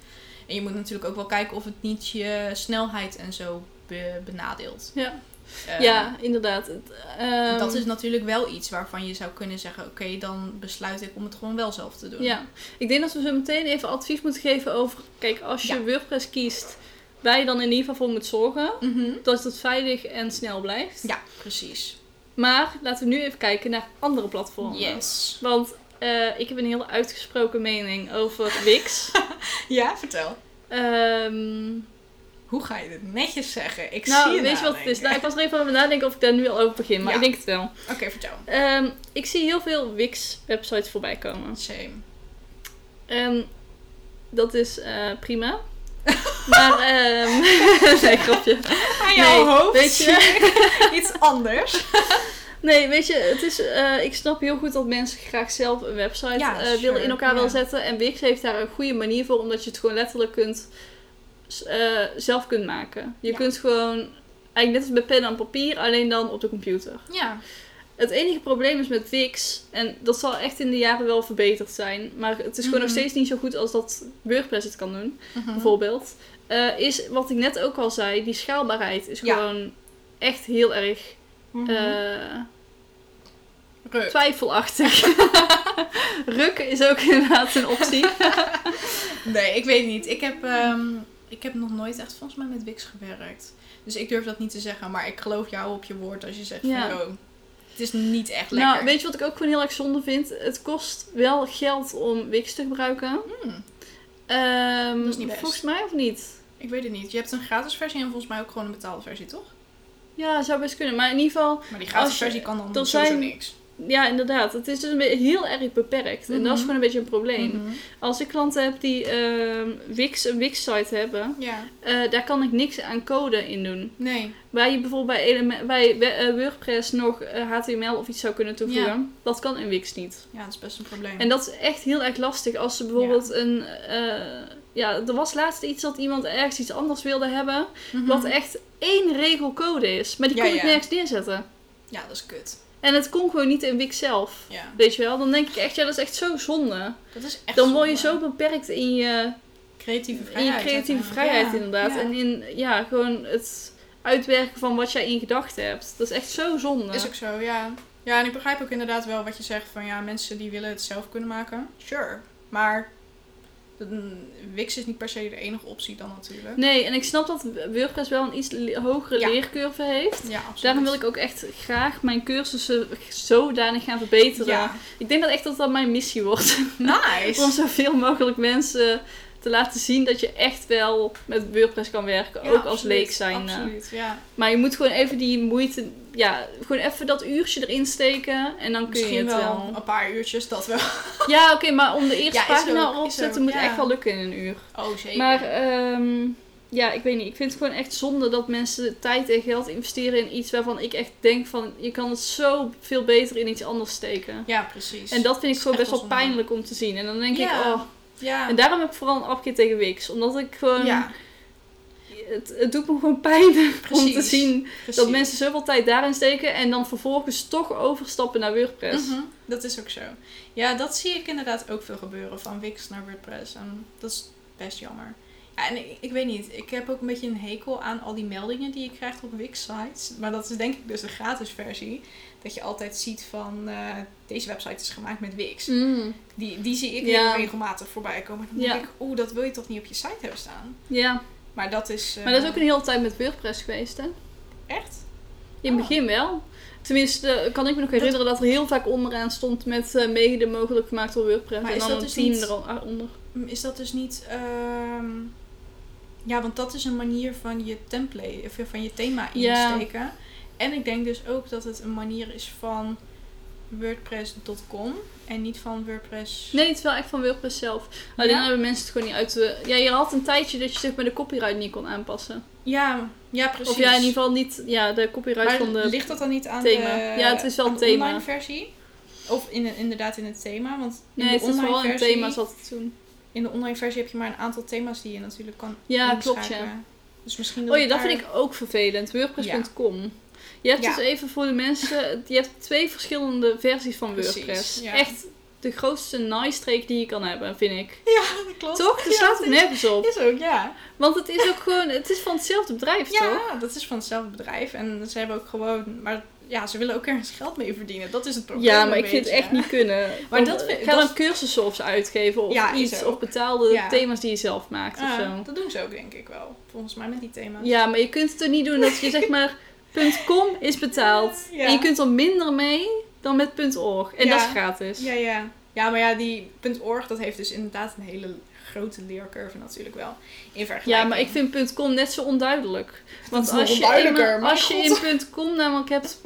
En je moet natuurlijk ook wel kijken of het niet je snelheid en zo be- benadeelt.
Ja,
Eh,
ja inderdaad. Ehm,
dat is natuurlijk wel iets waarvan je zou kunnen zeggen: oké, dan besluit ik om het gewoon wel zelf te doen.
Ja, ik denk dat we zo meteen even advies moeten geven over... Kijk, als je
Ja.
WordPress kiest, waar je dan in ieder geval voor moet zorgen...
Mhm.
dat het veilig en snel blijft.
Ja, precies.
Maar laten we nu even kijken naar andere platformen.
Yes.
Want eh, ik heb een heel uitgesproken mening over Wix.
Ja, vertel.
Ehm,
Hoe ga je dit netjes zeggen? Ik zie
nou,
je
weet je wat het is? Nou, ik was er even over nadenken of ik daar nu al over begin. Maar
Ja.
ik denk het wel.
Oké, vertel.
Ehm, ik zie heel veel Wix-websites voorbij komen.
Same.
En dat is eh, prima. maar, ehm nee, grapje.
Aan
jouw hoofd
weet
zie
je iets anders.
Nee, weet je, het is, eh, ik snap heel goed dat mensen graag zelf een website
Ja,
eh,
sure,
willen in elkaar
ja.
willen zetten. En Wix heeft daar een goede manier voor, omdat je het gewoon letterlijk kunt, eh, zelf kunt maken. Je
Ja.
kunt gewoon, eigenlijk net als bij pen en papier, alleen dan op de computer.
Ja.
Het enige probleem is met Wix, en dat zal echt in de jaren wel verbeterd zijn, maar het is gewoon nog
Mhm.
steeds niet zo goed als dat WordPress het kan doen,
Mhm.
bijvoorbeeld. Eh, is wat ik net ook al zei, die schaalbaarheid is
Ja.
gewoon echt heel erg
Mhm.
eh,
Ruk.
twijfelachtig. Rukken is ook inderdaad een optie.
Nee, ik weet niet. Ik heb, ehm, ik heb nog nooit echt volgens mij met Wix gewerkt. Dus ik durf dat niet te zeggen. Maar ik geloof jou op je woord als je zegt
Ja.
van... Oh, het is niet echt lekker.
Nou, weet je wat ik ook gewoon heel erg zonde vind? Het kost wel geld om Wix te gebruiken.
Hmm, Dat is niet best.
volgens mij of niet?
ik weet het niet. Je hebt een gratis versie en volgens mij ook gewoon een betaalde versie, toch?
Ja, zou best kunnen. Maar in ieder geval,
Maar die gratis versie kan dan sowieso
zijn-
niks.
Ja inderdaad. Het is dus een beetje heel erg beperkt. En dat is
Mhm.
gewoon een beetje een probleem.
Mhm.
Als ik klanten heb die ehm, Wix, een Wix-site hebben,
Ja.
eh, daar kan ik niks aan code in doen.
Nee.
Waar je bijvoorbeeld bij, bij eh, WordPress nog eh, HTML of iets zou kunnen toevoegen.
Ja.
Dat kan in Wix niet.
Ja, dat is best een probleem.
En dat is echt heel erg lastig als ze bijvoorbeeld een... eh, ja, er was laatst iets dat iemand ergens iets anders wilde hebben.
Mhm.
Wat echt één regel code is. Maar die kon ik nergens neerzetten.
Ja, dat is kut.
En het kon gewoon niet in Wix zelf.
Ja.
Weet je wel? Dan denk ik echt, ja, dat is echt zo zonde.
Dat is echt
Dan word je
zonde.
zo beperkt in je,
Creatieve
in je
vrijheid.
creatieve vrijheid
Ja,
inderdaad.
ja.
En in, ja, gewoon het uitwerken van wat jij in gedachten hebt. Dat is echt zo zonde.
Is ook zo, ja. Ja, en ik begrijp ook inderdaad wel wat je zegt van ja, mensen die willen het zelf kunnen maken. Sure. Maar Wix is niet per se de enige optie dan natuurlijk.
Nee, en ik snap dat WordPress wel een iets hogere
Ja.
leercurve heeft.
Ja, absoluut.
Daarom wil ik ook echt graag mijn cursussen zodanig gaan verbeteren.
Ja,
Ik denk dat echt dat dat mijn missie wordt.
nice.
Om zoveel mogelijk mensen te laten zien dat je echt wel met WordPress kan werken.
Ja,
ook als leek zijn. eh.
Absoluut, ja.
Maar je moet gewoon even die moeite, ja, gewoon even dat uurtje erin steken. En dan kun je het
wel,
wel.
een paar uurtjes, dat wel.
Ja, oké, maar om de eerste
Ja,
pagina
ook,
op te zetten moet echt wel lukken in een uur.
Oh, zeker.
Maar ehm, ja, ik weet niet. Ik vind het gewoon echt zonde dat mensen tijd en geld investeren in iets waarvan ik echt denk van je kan het zo veel beter in iets anders steken.
ja, precies.
En dat vind ik gewoon best wel
wel zonde.
pijnlijk om te zien. En dan denk
Ja.
ik, oh.
Ja.
En daarom heb ik vooral een afkeer tegen Wix. Omdat ik gewoon.
ja,
Het, het doet me gewoon pijn om te zien
precies.
dat mensen zoveel tijd daarin steken en dan vervolgens toch overstappen naar WordPress.
Mhm, Dat is ook zo. Ja, dat zie ik inderdaad ook veel gebeuren. Van Wix naar WordPress. En dat is best jammer. Ja, en ik, ik weet niet. Ik heb ook een beetje een hekel aan al die meldingen die je krijgt op Wix-sites. Maar dat is denk ik dus de gratis versie. Dat je altijd ziet van eh, deze website is gemaakt met Wix.
Mm,
Die, die zie ik
Ja.
heel regelmatig voorbij komen. Dan
Ja.
denk ik, oeh, dat wil je toch niet op je site hebben staan.
ja,
Maar dat is... eh,
maar dat is ook een hele tijd met WordPress geweest, hè?
Echt?
In het
Oh.
begin wel. Tenminste, kan ik me nog herinneren dat er heel vaak onderaan stond met eh, mede mogelijk gemaakt door WordPress.
Maar
en
is
dan
dat
een
dus
team
niet-
eronder.
Is dat dus niet... Ja, want dat is een manier van je template, of van je thema
Ja.
insteken. En ik denk dus ook dat het een manier is van WordPress.com en niet van WordPress.
Nee, het is wel echt van WordPress zelf. Alleen
Ja?
dan hebben mensen het gewoon niet uit de... Ja, je had een tijdje dat je zeg maar de copyright niet kon aanpassen.
Ja, ja, precies.
Of ja, in ieder geval niet... Ja, de copyright
Maar
van de...
ligt dat dan niet aan
thema?
de,
Ja, het is wel een
de
thema.
online versie? Of in, inderdaad in het thema? Want in
Nee,
de
het is vooral een
versie,
thema zat het toen.
In de online versie heb je maar een aantal thema's die je natuurlijk kan
Ja, klopt ja.
Dus misschien
Oh ja,
ik
dat
daar-
vind ik ook vervelend. WordPress.com. Je hebt
Ja.
dus even voor de mensen... Je hebt twee verschillende versies van
Precies,
WordPress.
ja.
Echt de grootste nice-streek die je kan hebben, vind ik.
Ja, dat klopt.
Toch? Er
Ja,
staat
dat
er nergens op.
Is ook, ja.
Want het is ook gewoon... Het is van hetzelfde bedrijf, toch?
Ja, dat is van hetzelfde bedrijf. En ze hebben ook gewoon... Maar ja, ze willen ook ergens geld mee verdienen. Dat is het probleem
Ja, maar ik vind het echt niet kunnen.
Maar dat
Ga dan cursussen of zo uitgeven of
Ja,
iets. Of betaalde
Ja.
thema's die je zelf maakt of
Ah,
zo.
dat doen ze ook denk ik wel. Volgens mij met die thema's.
Ja, maar je kunt het er niet doen dat je zeg maar... .com is betaald.
Ja.
En je kunt er minder mee dan met .org. En dat is gratis.
Ja, ja. Ja, maar ja, die .org, dat heeft dus inderdaad een hele grote leercurve natuurlijk wel. In vergelijking.
Ja, maar ik vind .com net zo onduidelijk. Want als je,
mijn
als je
god.
in .com namelijk hebt,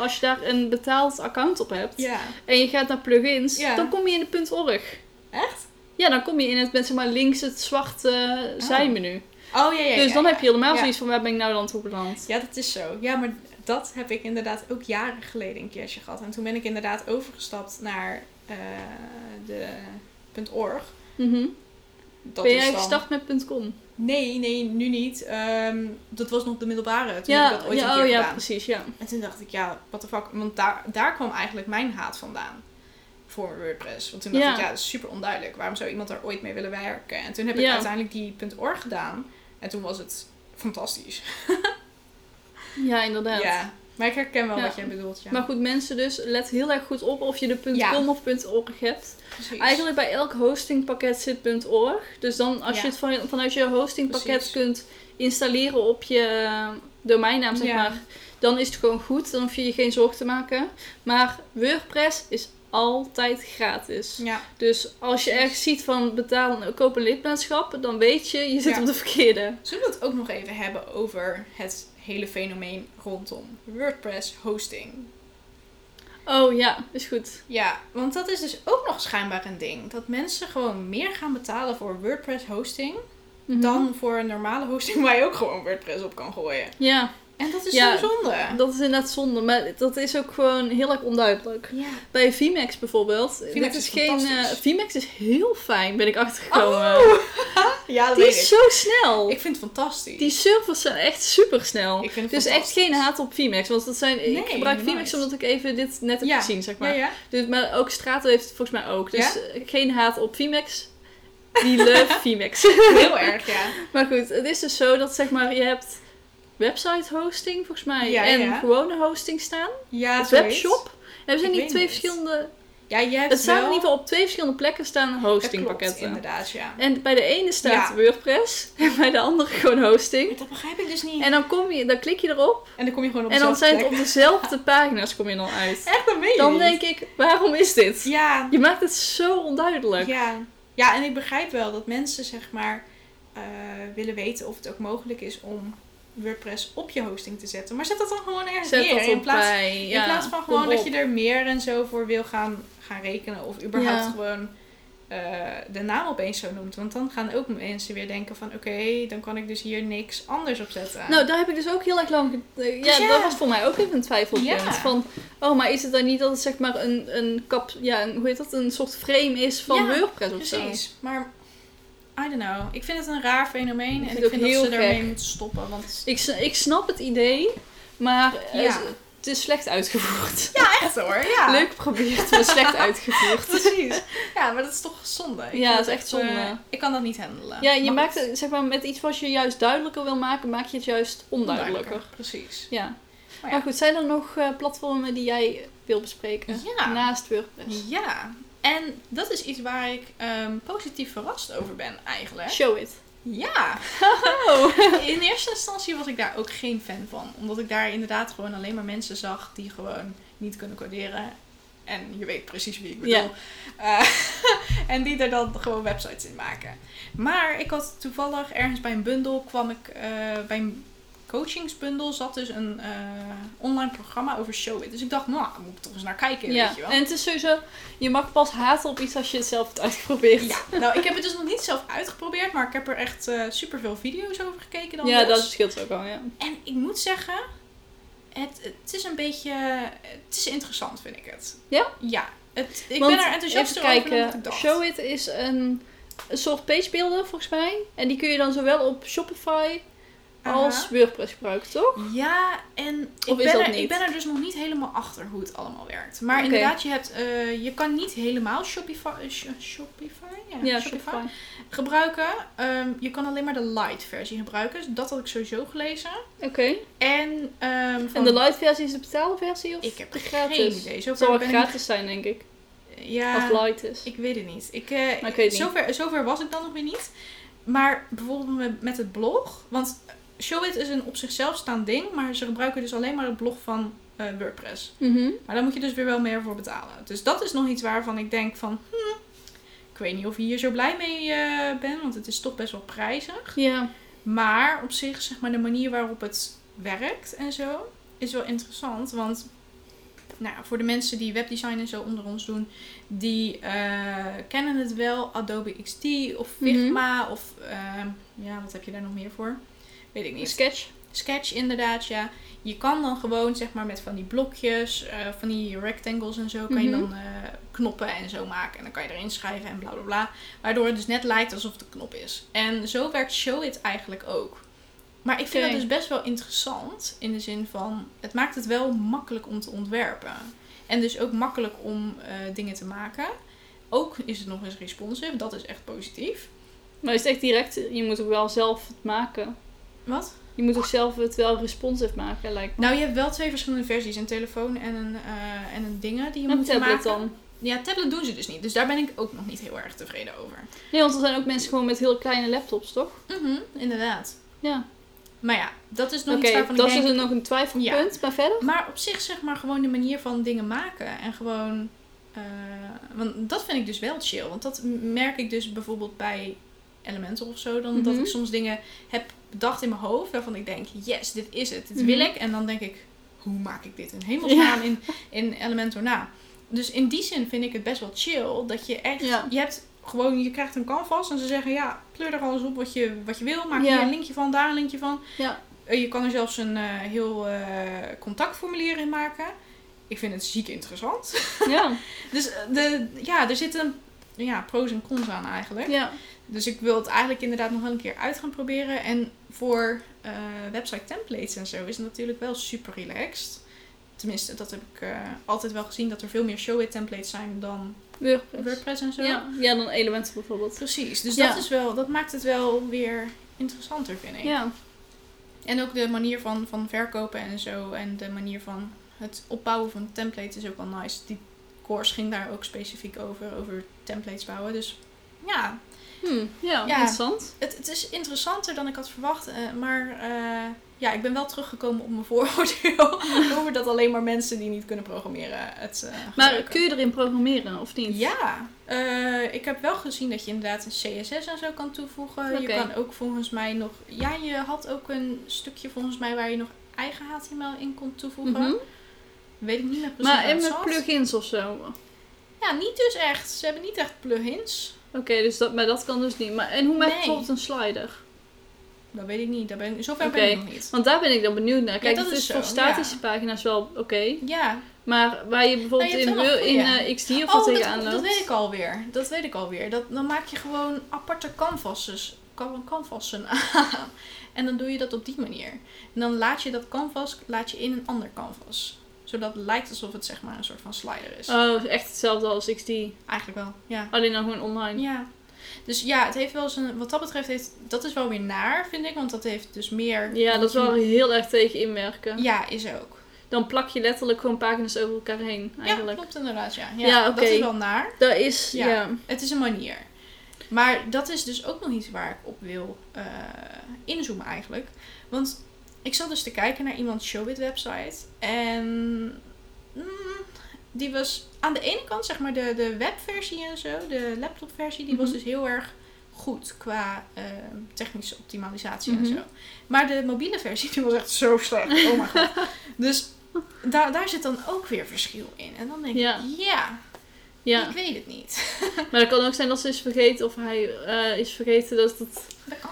als je daar een betaald account op hebt
Ja.
en je gaat naar plugins,
Ja.
dan kom je in de .org.
Echt?
Ja, dan kom je in het met zeg maar links het zwarte zijmenu.
Oh, ja, ja,
dus
ja,
dan heb je helemaal zoiets van waar ben ik nou dan toe beland.
Ja, dat is zo. Ja, maar dat heb ik inderdaad ook jaren geleden een keertje gehad. En toen ben ik inderdaad overgestapt naar eh, de .org.
Mhm.
Dat
Ben jij
dan-
gestart met .com?
Nee, nee, nu niet. Ehm, dat was nog de middelbare. Toen
Ja,
heb ik dat ooit een
ja,
keer
oh, ja,
gedaan.
precies, ja.
En toen dacht ik, ja, what the fuck. Want daar, daar kwam eigenlijk mijn haat vandaan. Voor WordPress. Want toen dacht
Ja.
ik, ja, dat is super onduidelijk. Waarom zou iemand daar ooit mee willen werken? En toen heb ik
Ja.
uiteindelijk die .org gedaan. En toen was het fantastisch.
Ja, inderdaad.
Ja. Maar ik herken wel
Ja.
wat jij bedoelt, ja.
Maar goed, mensen dus, let heel erg goed op of je de
Ja.
.com of .org hebt.
Precies.
Eigenlijk bij elk hostingpakket zit .org. Dus dan als
Ja.
je het van, vanuit je hostingpakket
Precies.
kunt installeren op je eh, domeinnaam, zeg
Ja.
maar, dan is het gewoon goed. Dan hoef je je geen zorgen te maken. Maar WordPress is altijd gratis.
Ja,
Dus als je ergens ziet van betaal, koop een lidmaatschap, dan weet je, je zit
Ja.
op de verkeerde.
zullen we het ook nog even hebben over het hele fenomeen rondom WordPress hosting?
Oh ja, is goed.
Ja, want dat is dus ook nog schijnbaar een ding. Dat mensen gewoon meer gaan betalen voor WordPress hosting
Mhm.
dan voor een normale hosting waar je ook gewoon WordPress op kan gooien.
Ja,
En dat is
Ja,
zo zonde.
dat is inderdaad zonde. Maar dat is ook gewoon heel erg onduidelijk.
Ja.
Bij VMAX bijvoorbeeld.
VMAX
dit is
is
geen. eh. VMAX is heel fijn, ben ik achtergekomen.
ja, dat
die
weet
is
ik.
zo snel.
Ik vind het fantastisch.
Die servers zijn echt super snel.
Ik vind het
Dus echt geen haat op VMAX. Want dat zijn,
Nee,
ik gebruik VMAX omdat ik even dit net heb
Ja.
gezien, zeg maar.
ja.
Dus, maar ook Strato heeft het volgens mij ook. Dus
Ja?
eh, geen haat op VMAX. Die love VMAX.
Heel erg, ja.
Maar goed, het is dus zo dat zeg maar, je hebt website hosting volgens mij
Ja,
en
ja.
gewone hosting staan.
Ja,
webshop. Hebben zijn niet
weet
twee verschillende
Ja, je hebt
Het staat
wel...
in ieder geval op twee verschillende plekken staan
klopt,
hostingpakketten.
inderdaad, ja.
En bij de ene staat
Ja.
WordPress en bij de andere gewoon hosting.
Dat begrijp ik dus niet.
En dan, kom je, dan klik je erop
En dan kom je gewoon op
en dan zijn het op dezelfde pagina's kom je dan uit.
Echt, meen je
Dan denk ik, waarom is dit?
Ja,
Je maakt het zo onduidelijk.
ja. ja, en ik begrijp wel dat mensen zeg maar eh, willen weten of het ook mogelijk is om WordPress op je hosting te zetten. Maar zet dat dan gewoon ergens
Zet
neer. in plaats,
bij.
in plaats van gewoon dat je er meer en zo voor wil gaan, gaan rekenen. Of überhaupt
Ja.
gewoon eh, de naam opeens zo noemt. Want dan gaan ook mensen weer denken van oké, dan kan ik dus hier niks anders op zetten.
Nou, daar heb ik dus ook heel erg lang... eh, Ja,
Dus ja.
dat was voor mij ook even een twijfelpunt.
Ja.
Van, oh, maar is het dan niet dat het zeg maar een, een kap... Ja, een, hoe heet dat? Een soort frame is van WordPress of zo?
Precies. Maar I don't know. Ik vind het een raar fenomeen.
Ik
en ik vind dat ze daarmee
gek.
moeten stoppen. Want
Ik, ik snap het idee, maar het is slecht uitgevoerd.
ja, echt hoor. Ja.
Leuk geprobeerd, maar slecht uitgevoerd.
Precies. Ja, maar dat is toch zonde. Ik
Ja, dat is echt zonde.
eh, ik kan dat niet handelen.
Ja, je maakt het, zeg maar, met iets wat je juist duidelijker wil maken, maak je het juist onduidelijker.
Precies.
Ja.
Maar
goed, zijn er nog eh, platformen die jij wil bespreken?
Ja.
Naast WordPress.
Ja. En dat is iets waar ik ehm, positief verrast over ben eigenlijk.
Show it.
Ja.
Oh.
In eerste instantie was ik daar ook geen fan van. Omdat ik daar inderdaad gewoon alleen maar mensen zag die gewoon niet kunnen coderen. En je weet precies wie ik bedoel. Eh, en die er dan gewoon websites in maken. Maar ik had toevallig ergens bij een bundel kwam ik eh, bij een coachingsbundel zat dus een eh, online programma over Showit. Dus ik dacht, nou, daar moet ik toch eens naar kijken,
Ja,
weet je wel.
en het is sowieso, je mag pas haten op iets als je het zelf hebt uitgeprobeerd.
Ja, nou, ik heb het dus nog niet zelf uitgeprobeerd, maar ik heb er echt super superveel video's over gekeken dan
Ja,
dus.
dat scheelt ook wel, ja.
En ik moet zeggen, het, het is een beetje, het is interessant vind ik het.
Ja?
Ja. Het, ik
Want,
ben er enthousiast over dan dat
kijken,
ik dacht.
Showit is een, een soort pagebuilder volgens mij. En die kun je dan zowel op Shopify als. WordPress gebruiken, toch?
Ja, en ik
Of
ben, er,
niet?
ik ben er dus nog niet helemaal achter hoe het allemaal werkt. Maar inderdaad, je, hebt, eh, je kan niet helemaal Shopify, eh, Sh- Shopify? Ja,
Ja,
Shopify
Shopify.
gebruiken. Ehm, je kan alleen maar de light versie gebruiken. Dus dat had ik sowieso gelezen.
Oké.
En, ehm, van,
En de light versie is de betaalde versie of
Ik heb
de
geen
gratis?
idee. Zover
zal
ik-
gratis zijn, denk ik.
Ja,
Als het light is.
Ik weet het niet. Ik, eh,
weet het niet.
zover, zover was ik dan nog weer niet. Maar bijvoorbeeld met het blog. Want Showit is een op zichzelf staand ding. Maar ze gebruiken dus alleen maar het blog van eh, WordPress.
Mhm.
Maar daar moet je dus weer wel meer voor betalen. Dus dat is nog iets waarvan ik denk van... Hm, ik weet niet of je hier zo blij mee eh bent. Want het is toch best wel prijzig.
Ja.
Maar op zich, zeg maar, de manier waarop het werkt en zo... Is wel interessant. Want nou, ja, voor de mensen die webdesign en zo onder ons doen, die eh, kennen het wel. Adobe XD of Figma of ehm, ja, wat heb je daar nog meer voor? Weet ik niet.
Sketch.
Sketch inderdaad, ja. Je kan dan gewoon zeg maar met van die blokjes, eh, van die rectangles en zo, kan je
Mhm.
dan eh, knoppen en zo maken. En dan kan je erin schrijven en bla bla bla. Waardoor het dus net lijkt alsof het een knop is. En zo werkt Showit eigenlijk ook. Maar ik vind
Oké.
dat dus best wel interessant. In de zin van, het maakt het wel makkelijk om te ontwerpen. En dus ook makkelijk om eh, dingen te maken. Ook is het nog eens responsive. Dat is echt positief.
Maar is het echt direct, je moet ook wel zelf het maken.
Wat?
Je moet ook zelf het wel responsive maken, lijkt me.
Nou, je hebt wel twee verschillende versies. Een telefoon en een, eh, en een dingen die je
Een
moet
tablet
maken.
dan.
Ja, tablet doen ze dus niet. Dus daar ben ik ook nog niet heel erg tevreden over.
Nee, want er zijn ook mensen gewoon met heel kleine laptops, toch?
Mhm, inderdaad.
Ja.
Maar ja, dat is nog
Oké,
iets waarvan
dat
ik
is
denk...
dus nog een twijfelpunt, maar verder?
Maar op zich zeg maar gewoon de manier van dingen maken. En gewoon... eh, want dat vind ik dus wel chill. Want dat merk ik dus bijvoorbeeld bij Elementor of zo. Dan dat
Mhm.
ik soms dingen heb bedacht in mijn hoofd. Waarvan ik denk, yes, dit is het. Dit
Mhm.
wil ik. En dan denk ik, hoe maak ik dit in hemelsnaam in, in Elementor na? Dus in die zin vind ik het best wel chill. Dat je echt...
Ja.
Je hebt gewoon... Je krijgt een canvas en ze zeggen, ja, pleur er alles op wat je, wat je wil. Maak
Ja.
hier een linkje van, daar een linkje van.
Ja.
Eh, Je kan er zelfs een eh, heel eh, contactformulier in maken. Ik vind het ziek interessant.
Ja.
Dus de, ja, er zitten ja, pros en cons aan eigenlijk.
ja.
Dus ik wil het eigenlijk inderdaad nog wel een keer uit gaan proberen. En voor eh, website templates en zo is het natuurlijk wel super relaxed. Tenminste, dat heb ik eh, altijd wel gezien. Dat er veel meer Showit templates zijn dan
WordPress.
WordPress en zo.
Ja. ja, dan Elementor bijvoorbeeld.
Precies. Dus
Ja.
dat, is wel, dat maakt het wel weer interessanter, vind ik.
Ja.
En ook de manier van, van verkopen en zo. En de manier van het opbouwen van templates is ook wel nice. Die course ging daar ook specifiek over, over templates bouwen. Dus ja,
Hm, ja,
Ja.
interessant.
het, het is interessanter dan ik had verwacht. eh, maar eh, ja, ik ben wel teruggekomen op mijn vooroordeel over dat alleen maar mensen die niet kunnen programmeren het eh,
Maar
gebruiken.
kun je erin programmeren of niet?
Ja, ik heb wel gezien dat je inderdaad een CSS en zo kan toevoegen. Je kan ook volgens mij nog... Ja, je had ook een stukje volgens mij waar je nog eigen HTML in kon toevoegen.
Mhm.
Weet ik niet meer precies
Maar en met
zat.
plugins of zo?
Ja, niet dus echt. Ze hebben niet echt plugins.
Oké, dus dat, maar dat kan dus niet. Maar, en hoe maak je
Nee.
bijvoorbeeld een slider?
Dat weet ik niet. Daar ben ik, zover ben
Oké.
ik nog niet.
Want daar ben ik dan benieuwd naar. Kijk,
dat
het
is zo,
voor statische
ja.
pagina's wel oké.
Ja.
Maar waar je bijvoorbeeld
Nou, je
in,
wel
in eh, XD of
Oh,
wat
dat,
tegenaan
dat
loopt.
weet ik alweer. Dat weet ik alweer. Dat, dan maak je gewoon aparte canvases, can- canvassen aan. En dan doe je dat op die manier. En dan laat je dat canvas laat je in een ander canvas. Zodat het lijkt alsof het zeg maar een soort van slider is.
Oh, echt hetzelfde als XD.
Eigenlijk wel, ja.
Alleen dan gewoon online.
Ja. Dus ja, het heeft wel zijn. Wat dat betreft heeft. Dat is wel weer naar, vind ik. Want dat heeft dus meer.
Ja, dat is wel heel erg tegen inwerken.
Ja, is ook.
Dan plak je letterlijk gewoon pagina's over elkaar heen,
Ja,
eigenlijk.
klopt inderdaad. Ja, ja,
Ja, oké.
dat is wel naar.
Dat is,
Ja.
ja.
Het is een manier. Maar dat is dus ook nog iets waar ik op wil eh, inzoomen eigenlijk. Want ik zat dus te kijken naar iemands Showbit website. En mm, die was aan de ene kant zeg maar de, de webversie en zo, de laptopversie, die was
Mhm.
dus heel erg goed qua eh, technische optimalisatie en
Mhm.
zo. Maar de mobiele versie die was echt zo slecht. Oh mijn god. Dus daar, daar zit dan ook weer verschil in. En dan denk ik, ja,
ja.
ik weet het niet.
Maar het kan ook zijn dat ze is vergeten of hij eh, is vergeten dat het
Dat kan.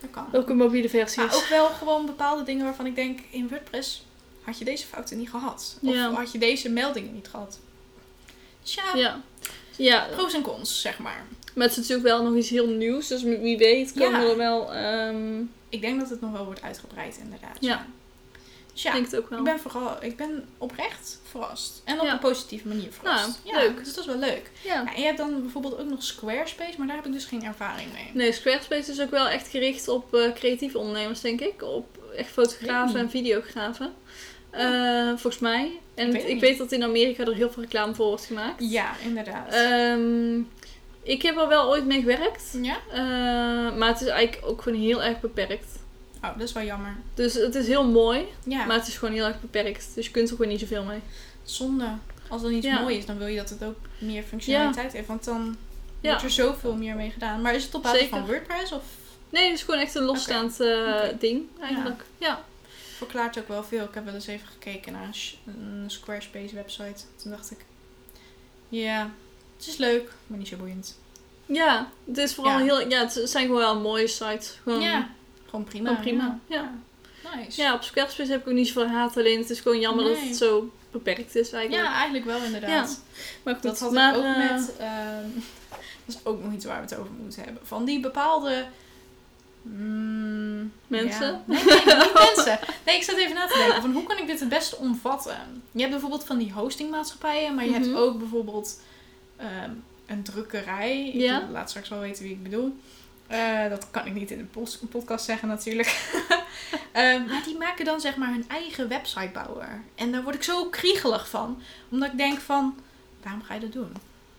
Dat kan.
ook een mobiele versie
Maar ook wel gewoon bepaalde dingen waarvan ik denk, in WordPress had je deze fouten niet gehad. Of
Ja.
had je deze meldingen niet gehad. Dus ja,
Ja. Ja,
pros en cons, zeg maar.
maar het is natuurlijk wel nog iets heel nieuws. Dus wie weet komen
Ja.
er wel... ehm
Ik denk dat het nog wel wordt uitgebreid, inderdaad.
Ja.
Dus ja,
Ik denk het ook wel.
ik ben vooral, ik ben oprecht verrast. En op
Ja.
een positieve manier verrast.
Nou, leuk.
Dus dat is wel leuk.
Ja.
Ja, en je hebt dan bijvoorbeeld ook nog Squarespace, maar daar heb ik dus geen ervaring mee.
Nee, Squarespace is ook wel echt gericht op eh, creatieve ondernemers, denk ik. Op echt fotografen en videografen. Eh, volgens mij. En
Ik weet
dat in Amerika er heel veel reclame voor wordt gemaakt.
Ja, inderdaad.
Ehm, ik heb er wel ooit mee gewerkt.
ja?
Eh, maar het is eigenlijk ook gewoon heel erg beperkt.
Oh, dat is wel jammer.
Dus het is heel mooi,
Ja,
maar het is gewoon heel erg beperkt. Dus je kunt er gewoon niet zoveel mee.
zonde. Als dan iets
Ja.
mooi is, dan wil je dat het ook meer functionaliteit heeft. Want dan wordt er zoveel meer mee gedaan. Maar is het op basis
Zeker.
van WordPress? Of
Nee, het is gewoon echt een losstaand eh, ding eigenlijk. Ja.
verklaart ook wel veel? Ik heb wel eens even gekeken naar een, Squarespace website. Toen dacht ik, ja, het is leuk, maar niet zo boeiend.
ja, het is vooral
Ja.
heel... Ja, het zijn gewoon wel mooie sites. Gewoon,
ja, gewoon prima.
gewoon prima. Ja.
Ja. Nice.
Ja, op Squarespace heb ik ook niet zoveel haat. Alleen het is gewoon jammer dat het zo beperkt is eigenlijk.
Ja, eigenlijk wel inderdaad.
maar goed.
Dat had
maar,
ik ook
eh,
met... ehm, dat is ook nog iets waar we het over moeten hebben. Van die bepaalde... mm,
Mensen?
ja. Nee, nee, niet mensen. Nee, ik zat even na te denken. Van hoe kan ik dit het beste omvatten? Je hebt bijvoorbeeld van die hostingmaatschappijen. Maar je
Mhm.
hebt ook bijvoorbeeld ehm, een drukkerij. Ik
Ja.
laat straks wel weten wie ik bedoel. Eh, dat kan ik niet in een podcast zeggen natuurlijk. Ehm, maar die maken dan zeg maar hun eigen website bouwen. En daar word ik zo kriegelig van. Omdat ik denk van, waarom ga je dat doen?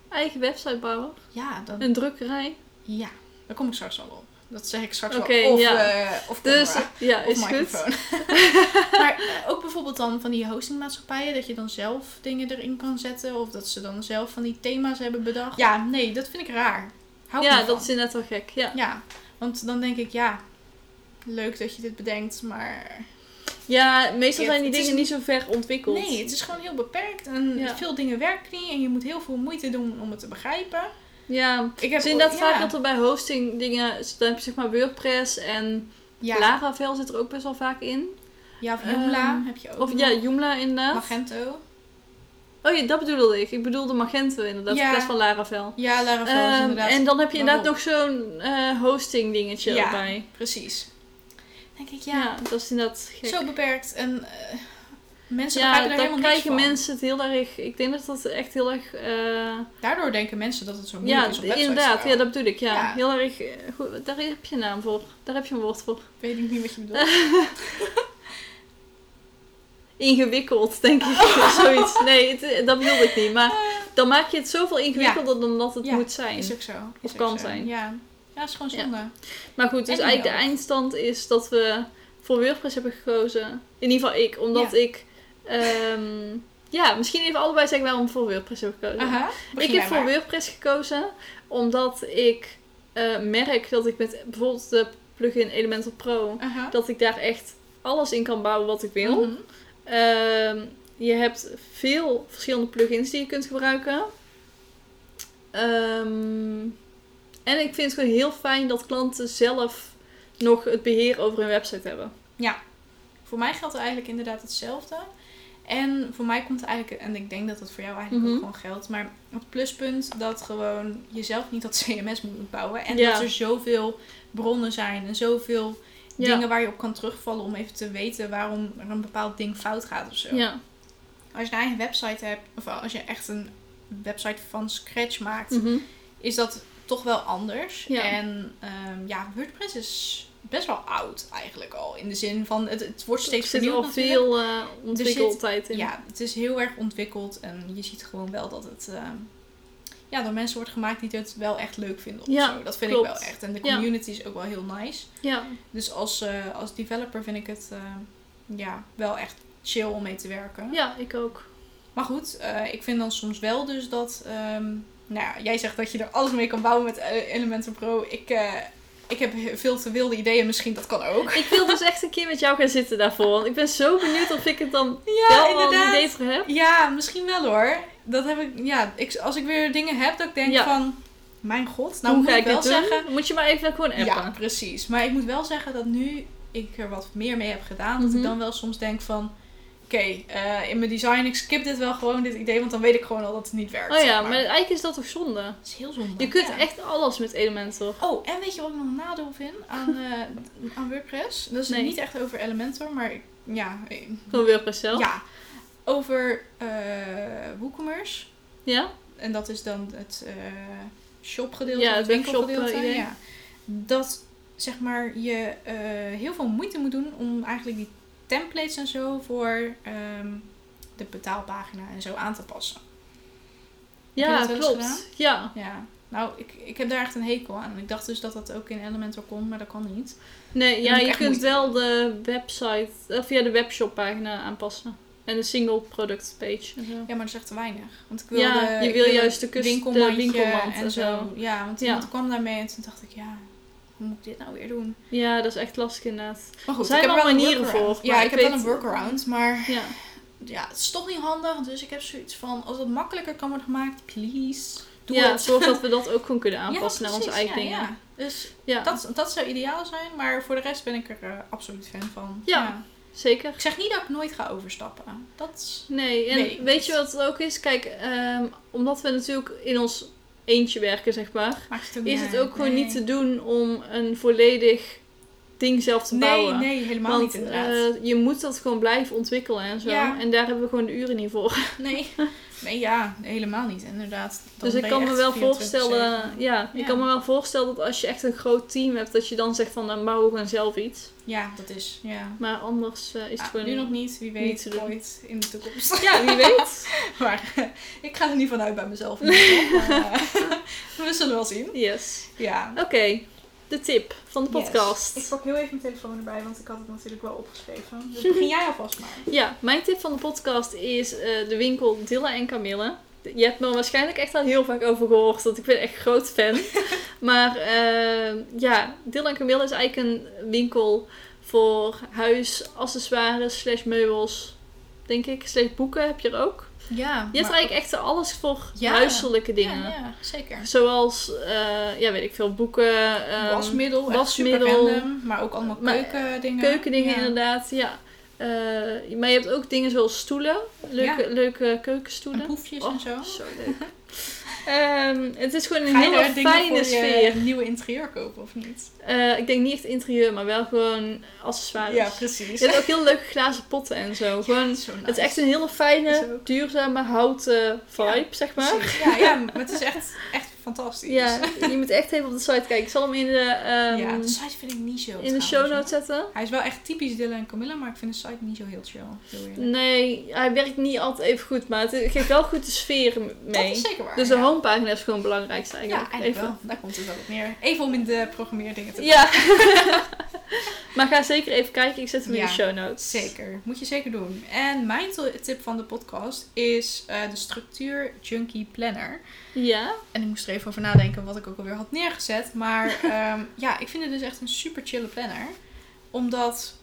Eigen website bouwen.
Ja, dan,
Een drukkerij.
ja, daar kom ik straks wel op. Dat zeg ik straks
Oké,
wel. Of,
ja.
eh, of
Dus
camera,
ja,
of
is goed.
microfoon. maar eh, ook bijvoorbeeld dan van die hostingmaatschappijen. Dat je dan zelf dingen erin kan zetten. Of dat ze dan zelf van die thema's hebben bedacht. Ja, nee, dat vind ik raar. Hou
Ja, dat is inderdaad wel gek. Ja.
Ja, want dan denk ik, ja, leuk dat je dit bedenkt, maar...
Ja, meestal zijn die dingen niet zo ver ontwikkeld.
Nee, het is gewoon heel beperkt en
Ja.
veel dingen werken niet en je moet heel veel moeite doen om het te begrijpen.
Ja,
Ik heb
inderdaad
ja,
vaak dat er bij hosting dingen... Dan heb je zeg maar WordPress en
ja,
Laravel zit er ook best wel vaak in.
ja, of Joomla
Ehm,
heb je ook.
Of
nog.
ja, Joomla inderdaad.
Magento.
Oh ja, dat bedoelde ik. Ik bedoelde Magento inderdaad,
Ja.
in plaats van Laravel.
Ja, Laravel is
Ehm,
inderdaad.
en dan heb je inderdaad nog zo'n eh, hosting dingetje
Ja.
erbij.
Precies. Denk ik,
Ja.
ja,
dat is inderdaad gek.
zo beperkt en eh, mensen
ja,
begrijpen er
dan
helemaal niks
krijgen
van.
mensen het heel erg... Ik denk dat dat echt heel erg... eh,
Daardoor denken mensen dat het zo moeilijk
ja,
is te
inderdaad. Ja, dat bedoel ik. Ja. Heel erg... goed, daar heb je een naam voor. Daar heb je een woord voor.
Weet ik niet wat je bedoelt.
Ingewikkeld, denk ik. Zoiets. Nee, het- dat bedoelde ik niet. Maar dan maak je het zoveel ingewikkelder dan dat het
Ja,
moet zijn.
Is ook zo. Is
Of kan
zo.
zijn.
Ja. ja, is gewoon
Ja.
zonde.
Maar goed, dus
En
eigenlijk de eindstand is dat we voor WordPress hebben gekozen. In ieder geval ik, omdat ik... ehm, ja, misschien even allebei zeggen waarom voor WordPress hebben gekozen.
Aha.
ik heb voor
maar.
WordPress gekozen omdat ik eh, merk dat ik met bijvoorbeeld de plugin Elementor Pro...
Aha.
dat ik daar echt alles in kan bouwen wat ik wil.
Mhm.
Ehm, je hebt veel verschillende plugins die je kunt gebruiken. Ehm, en ik vind het gewoon heel fijn dat klanten zelf nog het beheer over hun website hebben.
Voor mij geldt eigenlijk inderdaad hetzelfde. En voor mij komt het eigenlijk, en ik denk dat dat voor jou eigenlijk
Mhm.
ook gewoon geldt, maar het pluspunt dat gewoon jezelf niet dat CMS moet bouwen. En
Ja.
dat er zoveel bronnen zijn en zoveel
Ja.
dingen waar je op kan terugvallen om even te weten waarom er een bepaald ding fout gaat of zo.
Ja.
Als je een eigen website hebt, of als je echt een website van scratch maakt,
Mhm.
is dat toch wel anders.
Ja.
En ehm, ja, WordPress is best wel oud eigenlijk al. In de zin van, het, het wordt steeds
Er zit al veel eh ontwikkeltijd in.
Ja, het is heel erg ontwikkeld en je ziet gewoon wel dat het ehm, ja, door mensen wordt gemaakt die het wel echt leuk vinden of
Ja,
zo. Dat vind
klopt.
ik wel echt. En de
Ja.
community is ook wel heel nice.
ja.
Dus als, eh, als developer vind ik het ehm, ja, wel echt chill om mee te werken.
Ja, ik ook.
Maar goed, eh, ik vind dan soms wel dus dat... ehm, nou ja, jij zegt dat je er alles mee kan bouwen met eh, Elementor Pro. Ik, eh, ik heb veel te wilde ideeën, misschien dat kan ook.
Ik wil dus echt een keer met jou gaan zitten daarvoor. Want ik ben zo benieuwd of ik het dan
Ja,
wel al een idee voor heb.
Ja, misschien wel hoor. Dat heb ik, ja, ik, als ik weer dingen heb dat ik denk
Ja.
van... Mijn god, nou
Hoe
moet ik
ik
wel
doen?
zeggen...
Moet je maar even gewoon appen.
Ja, precies. Maar ik moet wel zeggen dat nu ik er wat meer mee heb gedaan... dat
Mhm.
ik dan wel soms denk van... Oké, eh, in mijn design, ik skip dit wel gewoon, dit idee. Want dan weet ik gewoon al dat het niet werkt.
Oh ja,
zeg
maar eigenlijk is dat toch zonde?
Dat is heel zonde.
Je kunt
ja.
echt alles met Elementor.
Oh, en weet je wat ik nog een nadeel vind aan, eh, aan WordPress? Dat is
Nee.
niet echt over Elementor, maar ja,
Gewoon WordPress zelf.
ja. Over eh WooCommerce.
Ja?
En dat is dan het eh shopgedeelte,
Ja, het
winkelgedeelte.
webshop, idee.
ja. Dat zeg maar je eh, heel veel moeite moet doen om eigenlijk die templates en zo voor ehm, de betaalpagina en zo aan te passen.
Ja, klopt. Ja.
Ja. Nou, ik, ik heb daar echt een hekel aan. Ik dacht dus dat dat ook in Elementor kon, maar dat kan niet.
Nee, ja, je kunt
moeite
wel de website, of via de webshop pagina aanpassen. En de single product page en zo.
Ja, maar dat is echt te weinig. Want ik wil
Ja, je wil
wil
juist de kus- de
winkelmandje
winkelmand
en
en
zo. Ja, want
Ja.
iemand kwam daarmee en toen dacht ik, ja, hoe moet ik dit nou weer doen?
Ja, dat is echt lastig inderdaad.
Maar goed,
Er zijn
ik heb
wel manieren voor,
Ja, ik,
ik
heb wel een workaround, maar
Ja.
ja, het is toch niet handig. Dus ik heb zoiets van, als het makkelijker kan worden gemaakt, please, doe
ja,
het.
zorg dat we dat ook gewoon kunnen aanpassen
Ja,
naar onze eigen
ja,
dingen.
Ja. Dus
Ja,
dat, dat zou ideaal zijn, maar voor de rest ben ik er eh, absoluut fan van.
Ja. zeker.
Ik zeg niet dat ik nooit ga overstappen. Dat.
Nee, en
Nee,
weet je wat het ook is? Kijk, ehm, omdat we natuurlijk in ons eentje werken, zeg maar, is het ook gewoon niet te doen om een volledig ding zelf te
Nee,
bouwen.
nee, helemaal
Want
niet inderdaad.
eh, je moet dat gewoon blijven ontwikkelen en zo.
Ja.
En daar hebben we gewoon de uren niet voor.
Nee. nee, ja, helemaal niet inderdaad. Dan
dus ik kan me wel
24/7.
voorstellen, ja, ik kan me wel voorstellen dat als je echt een groot team hebt, dat je dan zegt van dan bouwen we gewoon zelf iets.
Ja, dat is, ja.
Maar anders eh, is het
Ja,
gewoon...
nu nog niet, wie
niet
weet,
doen.
ooit in de toekomst.
Ja, wie weet.
maar eh, ik ga er niet vanuit bij mezelf. maar, we zullen wel zien.
Yes.
Ja.
Oké, de tip van de
Yes.
podcast.
Ik pak heel even mijn telefoon erbij, want ik had het natuurlijk wel opgeschreven. Dus begin jij alvast maar.
Ja, mijn tip van de podcast is eh, de winkel Dilla en Camille. Je hebt me waarschijnlijk echt al heel vaak over gehoord, want ik ben echt groot fan. maar eh, ja, Dilla en Camille is eigenlijk een winkel voor huisaccessoires slash meubels, denk ik. Slash boeken heb je er ook.
Ja.
Je hebt eigenlijk echt alles voor
Ja.
huiselijke dingen.
Ja, ja, zeker.
Zoals, eh, ja weet ik veel, boeken, ehm,
wasmiddel,
wasmiddel,
random, maar ook allemaal keukendingen.
keukendingen
Ja.
inderdaad, ja. Eh, maar je hebt ook dingen zoals stoelen, leuke, leuke keukenstoelen.
En poefjes
Oh,
en zo.
Zo leuk. Ehm, het is gewoon een
Ga
hele fijne
voor
sfeer.
je nieuwe interieur kopen of niet?
Eh, ik denk niet echt interieur, maar wel gewoon accessoires.
precies.
Je hebt ook heel leuke glazen potten en zo. Gewoon,
Zo nice.
Het is echt een hele fijne, duurzame houten vibe, zeg maar.
Precies. Ja, ja, maar het is echt, echt fantastisch.
Ja, je moet echt even op de site kijken. Ik zal hem in de, ehm,
ja, de site vind ik niet zo
in de show notes zetten.
Hij is wel echt typisch Dylan en Camilla, maar ik vind de site niet zo heel chill. Heel.
Nee, hij werkt niet altijd even goed, maar het geeft wel goed de sfeer
Dat
mee.
is zeker waar.
Dus de
ja.
homepagina is gewoon het belangrijkste
Ja,
eigenlijk.
eigenlijk
even.
wel. Daar komt het wel op neer. Even om in de programmeerdingen te
Ja. maar ga zeker even kijken. Ik zet hem in de show notes.
Zeker, moet je zeker doen. En mijn tip van de podcast is eh, de structuur Junkie Planner.
Ja.
En ik moest er even over nadenken wat ik ook alweer had neergezet. Maar ehm, ja, ik vind het dus echt een super chille planner. Omdat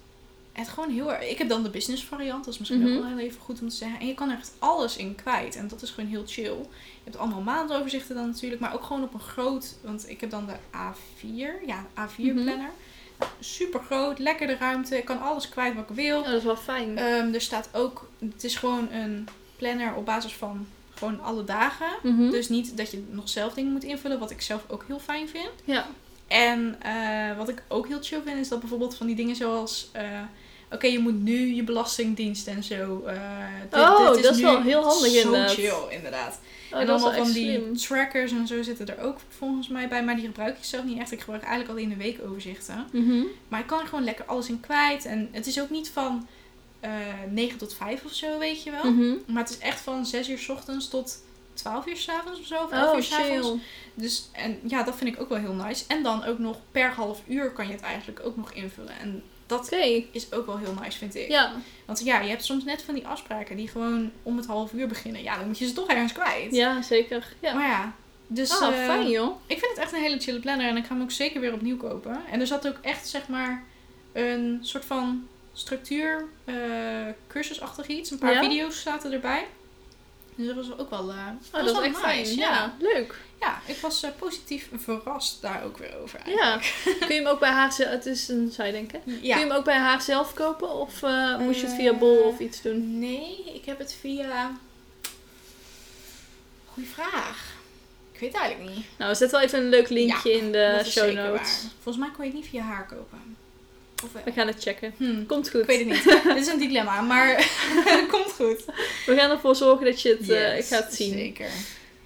het gewoon heel erg... Ik heb dan de business variant, dat is misschien
Mhm.
ook wel heel even goed om te zeggen. En je kan er echt alles in kwijt. En dat is gewoon heel chill. Je hebt allemaal maandoverzichten dan natuurlijk, maar ook gewoon op een groot... Want ik heb dan de A4, ja, A4
Mhm.
planner. Super groot, lekker de ruimte. Ik kan alles kwijt wat ik wil.
Oh, dat is wel fijn.
Ehm, er staat ook, het is gewoon een planner op basis van gewoon alle dagen.
Mhm.
Dus niet dat je nog zelf dingen moet invullen, wat ik zelf ook heel fijn vind.
Ja.
En eh, wat ik ook heel chill vind, is dat bijvoorbeeld van die dingen zoals... eh, Oké, je moet nu je belastingdienst en zo. eh, dit-
Oh,
dit
dat is wel heel handig
zo
inderdaad.
chill, inderdaad.
Oh,
en
is
allemaal van die
slim.
trackers en zo zitten er ook volgens mij bij. Maar die gebruik ik zelf niet echt. Ik gebruik eigenlijk alleen de weekoverzichten.
Mhm.
Maar ik kan er gewoon lekker alles in kwijt. En het is ook niet van eh 9 tot 5 of zo, weet je wel.
Mhm.
Maar het is echt van 6 uur 's ochtends tot 12 uur 's avonds of zo. Of 11
Oh,
uur 's avonds.
chill.
Dus en ja, dat vind ik ook wel heel nice. En dan ook nog per half uur kan je het eigenlijk ook nog invullen. En dat is ook wel heel nice, vind ik.
Ja.
Want ja, je hebt soms net van die afspraken die gewoon om het half uur beginnen. Ja, dan moet je ze toch ergens kwijt.
ja, zeker. Ja.
Maar ja, dus eh,
fijn joh.
ik vind het echt een hele chille planner en ik ga hem ook zeker weer opnieuw kopen. En er zat ook echt, zeg maar, een soort van structuur, eh cursusachtig iets. Een paar
Ja?
video's zaten erbij. Dus dat was ook wel, eh
Oh,
was
dat is
wel
echt
nice,
fijn. Ja. leuk.
Ja, ik was eh, positief verrast daar ook weer over.
Ja.
eigenlijk.
Kun je hem ook bij haar zelf... Het is een zij denken.
Ja.
Kun je hem ook bij haar zelf kopen? Of eh, moest je het via Bol of iets doen?
Nee, ik heb het via... Goeie vraag. Ik weet het eigenlijk niet.
Nou, we zetten wel even een leuk linkje in de show notes.
Volgens mij kon je het niet via haar kopen. Of wel?
We gaan het checken.
Hm,
Komt goed.
Ik weet het niet. Dit is een dilemma, maar het komt goed.
We gaan ervoor zorgen dat je het eh,
Yes,
gaat zien.
Zeker.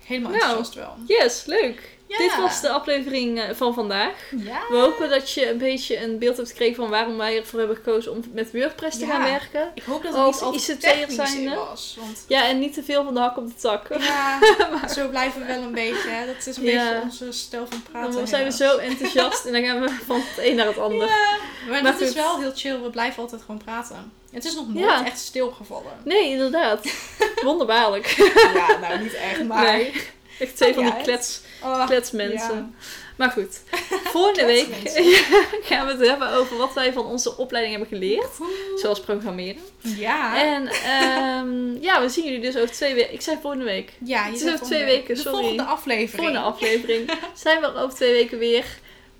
Helemaal
Nou.
enthousiast wel.
Yes, leuk.
Ja.
Dit was de aflevering eh, van vandaag.
Ja.
We hopen dat je een beetje een beeld hebt gekregen van waarom wij ervoor hebben gekozen om met WordPress te
Ja.
gaan werken.
Ik hoop dat het
Als
niet
ICT'er zijnde.
was. Want
Ja, en niet te veel van de hak op de tak.
ja, zo blijven we wel een beetje. Hè. Dat is een beetje onze stijl van praten.
Dan zijn we zo enthousiast en dan gaan we van het een naar het ander.
Ja, maar,
Maar
dat is wel heel chill. We blijven altijd gewoon praten. Het is nog nooit echt stilgevallen.
Nee, inderdaad. Wonderbaarlijk.
Ja, nou niet echt, maar...
Nee. Echt twee van die klets,
Oh,
kletsmensen. Maar goed, volgende week gaan we het hebben over wat wij van onze opleiding hebben geleerd.
woehoe.
Zoals programmeren.
Ja.
En ehm, ja, we zien jullie dus over twee weken. Ik zei volgende week.
ja, je
het is
zegt
over twee
volgende-
weken,
De
sorry.
volgende aflevering.
Volgende aflevering zijn we er over twee weken weer.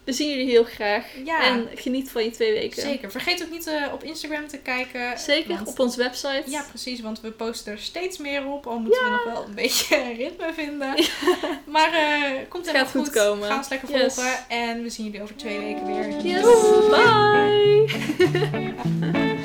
We zien jullie heel graag.
Ja.
En geniet van je twee weken.
Zeker. Vergeet ook niet eh, op Instagram te kijken.
Zeker,
want-
op onze website.
Ja, precies, want we posten er steeds meer op. Al moeten we nog wel een beetje ritme vinden. Maar eh komt helemaal
gaat goed komen.
Ga ons lekker
Yes.
volgen. En we zien jullie over twee weken weer.
Yes, bye!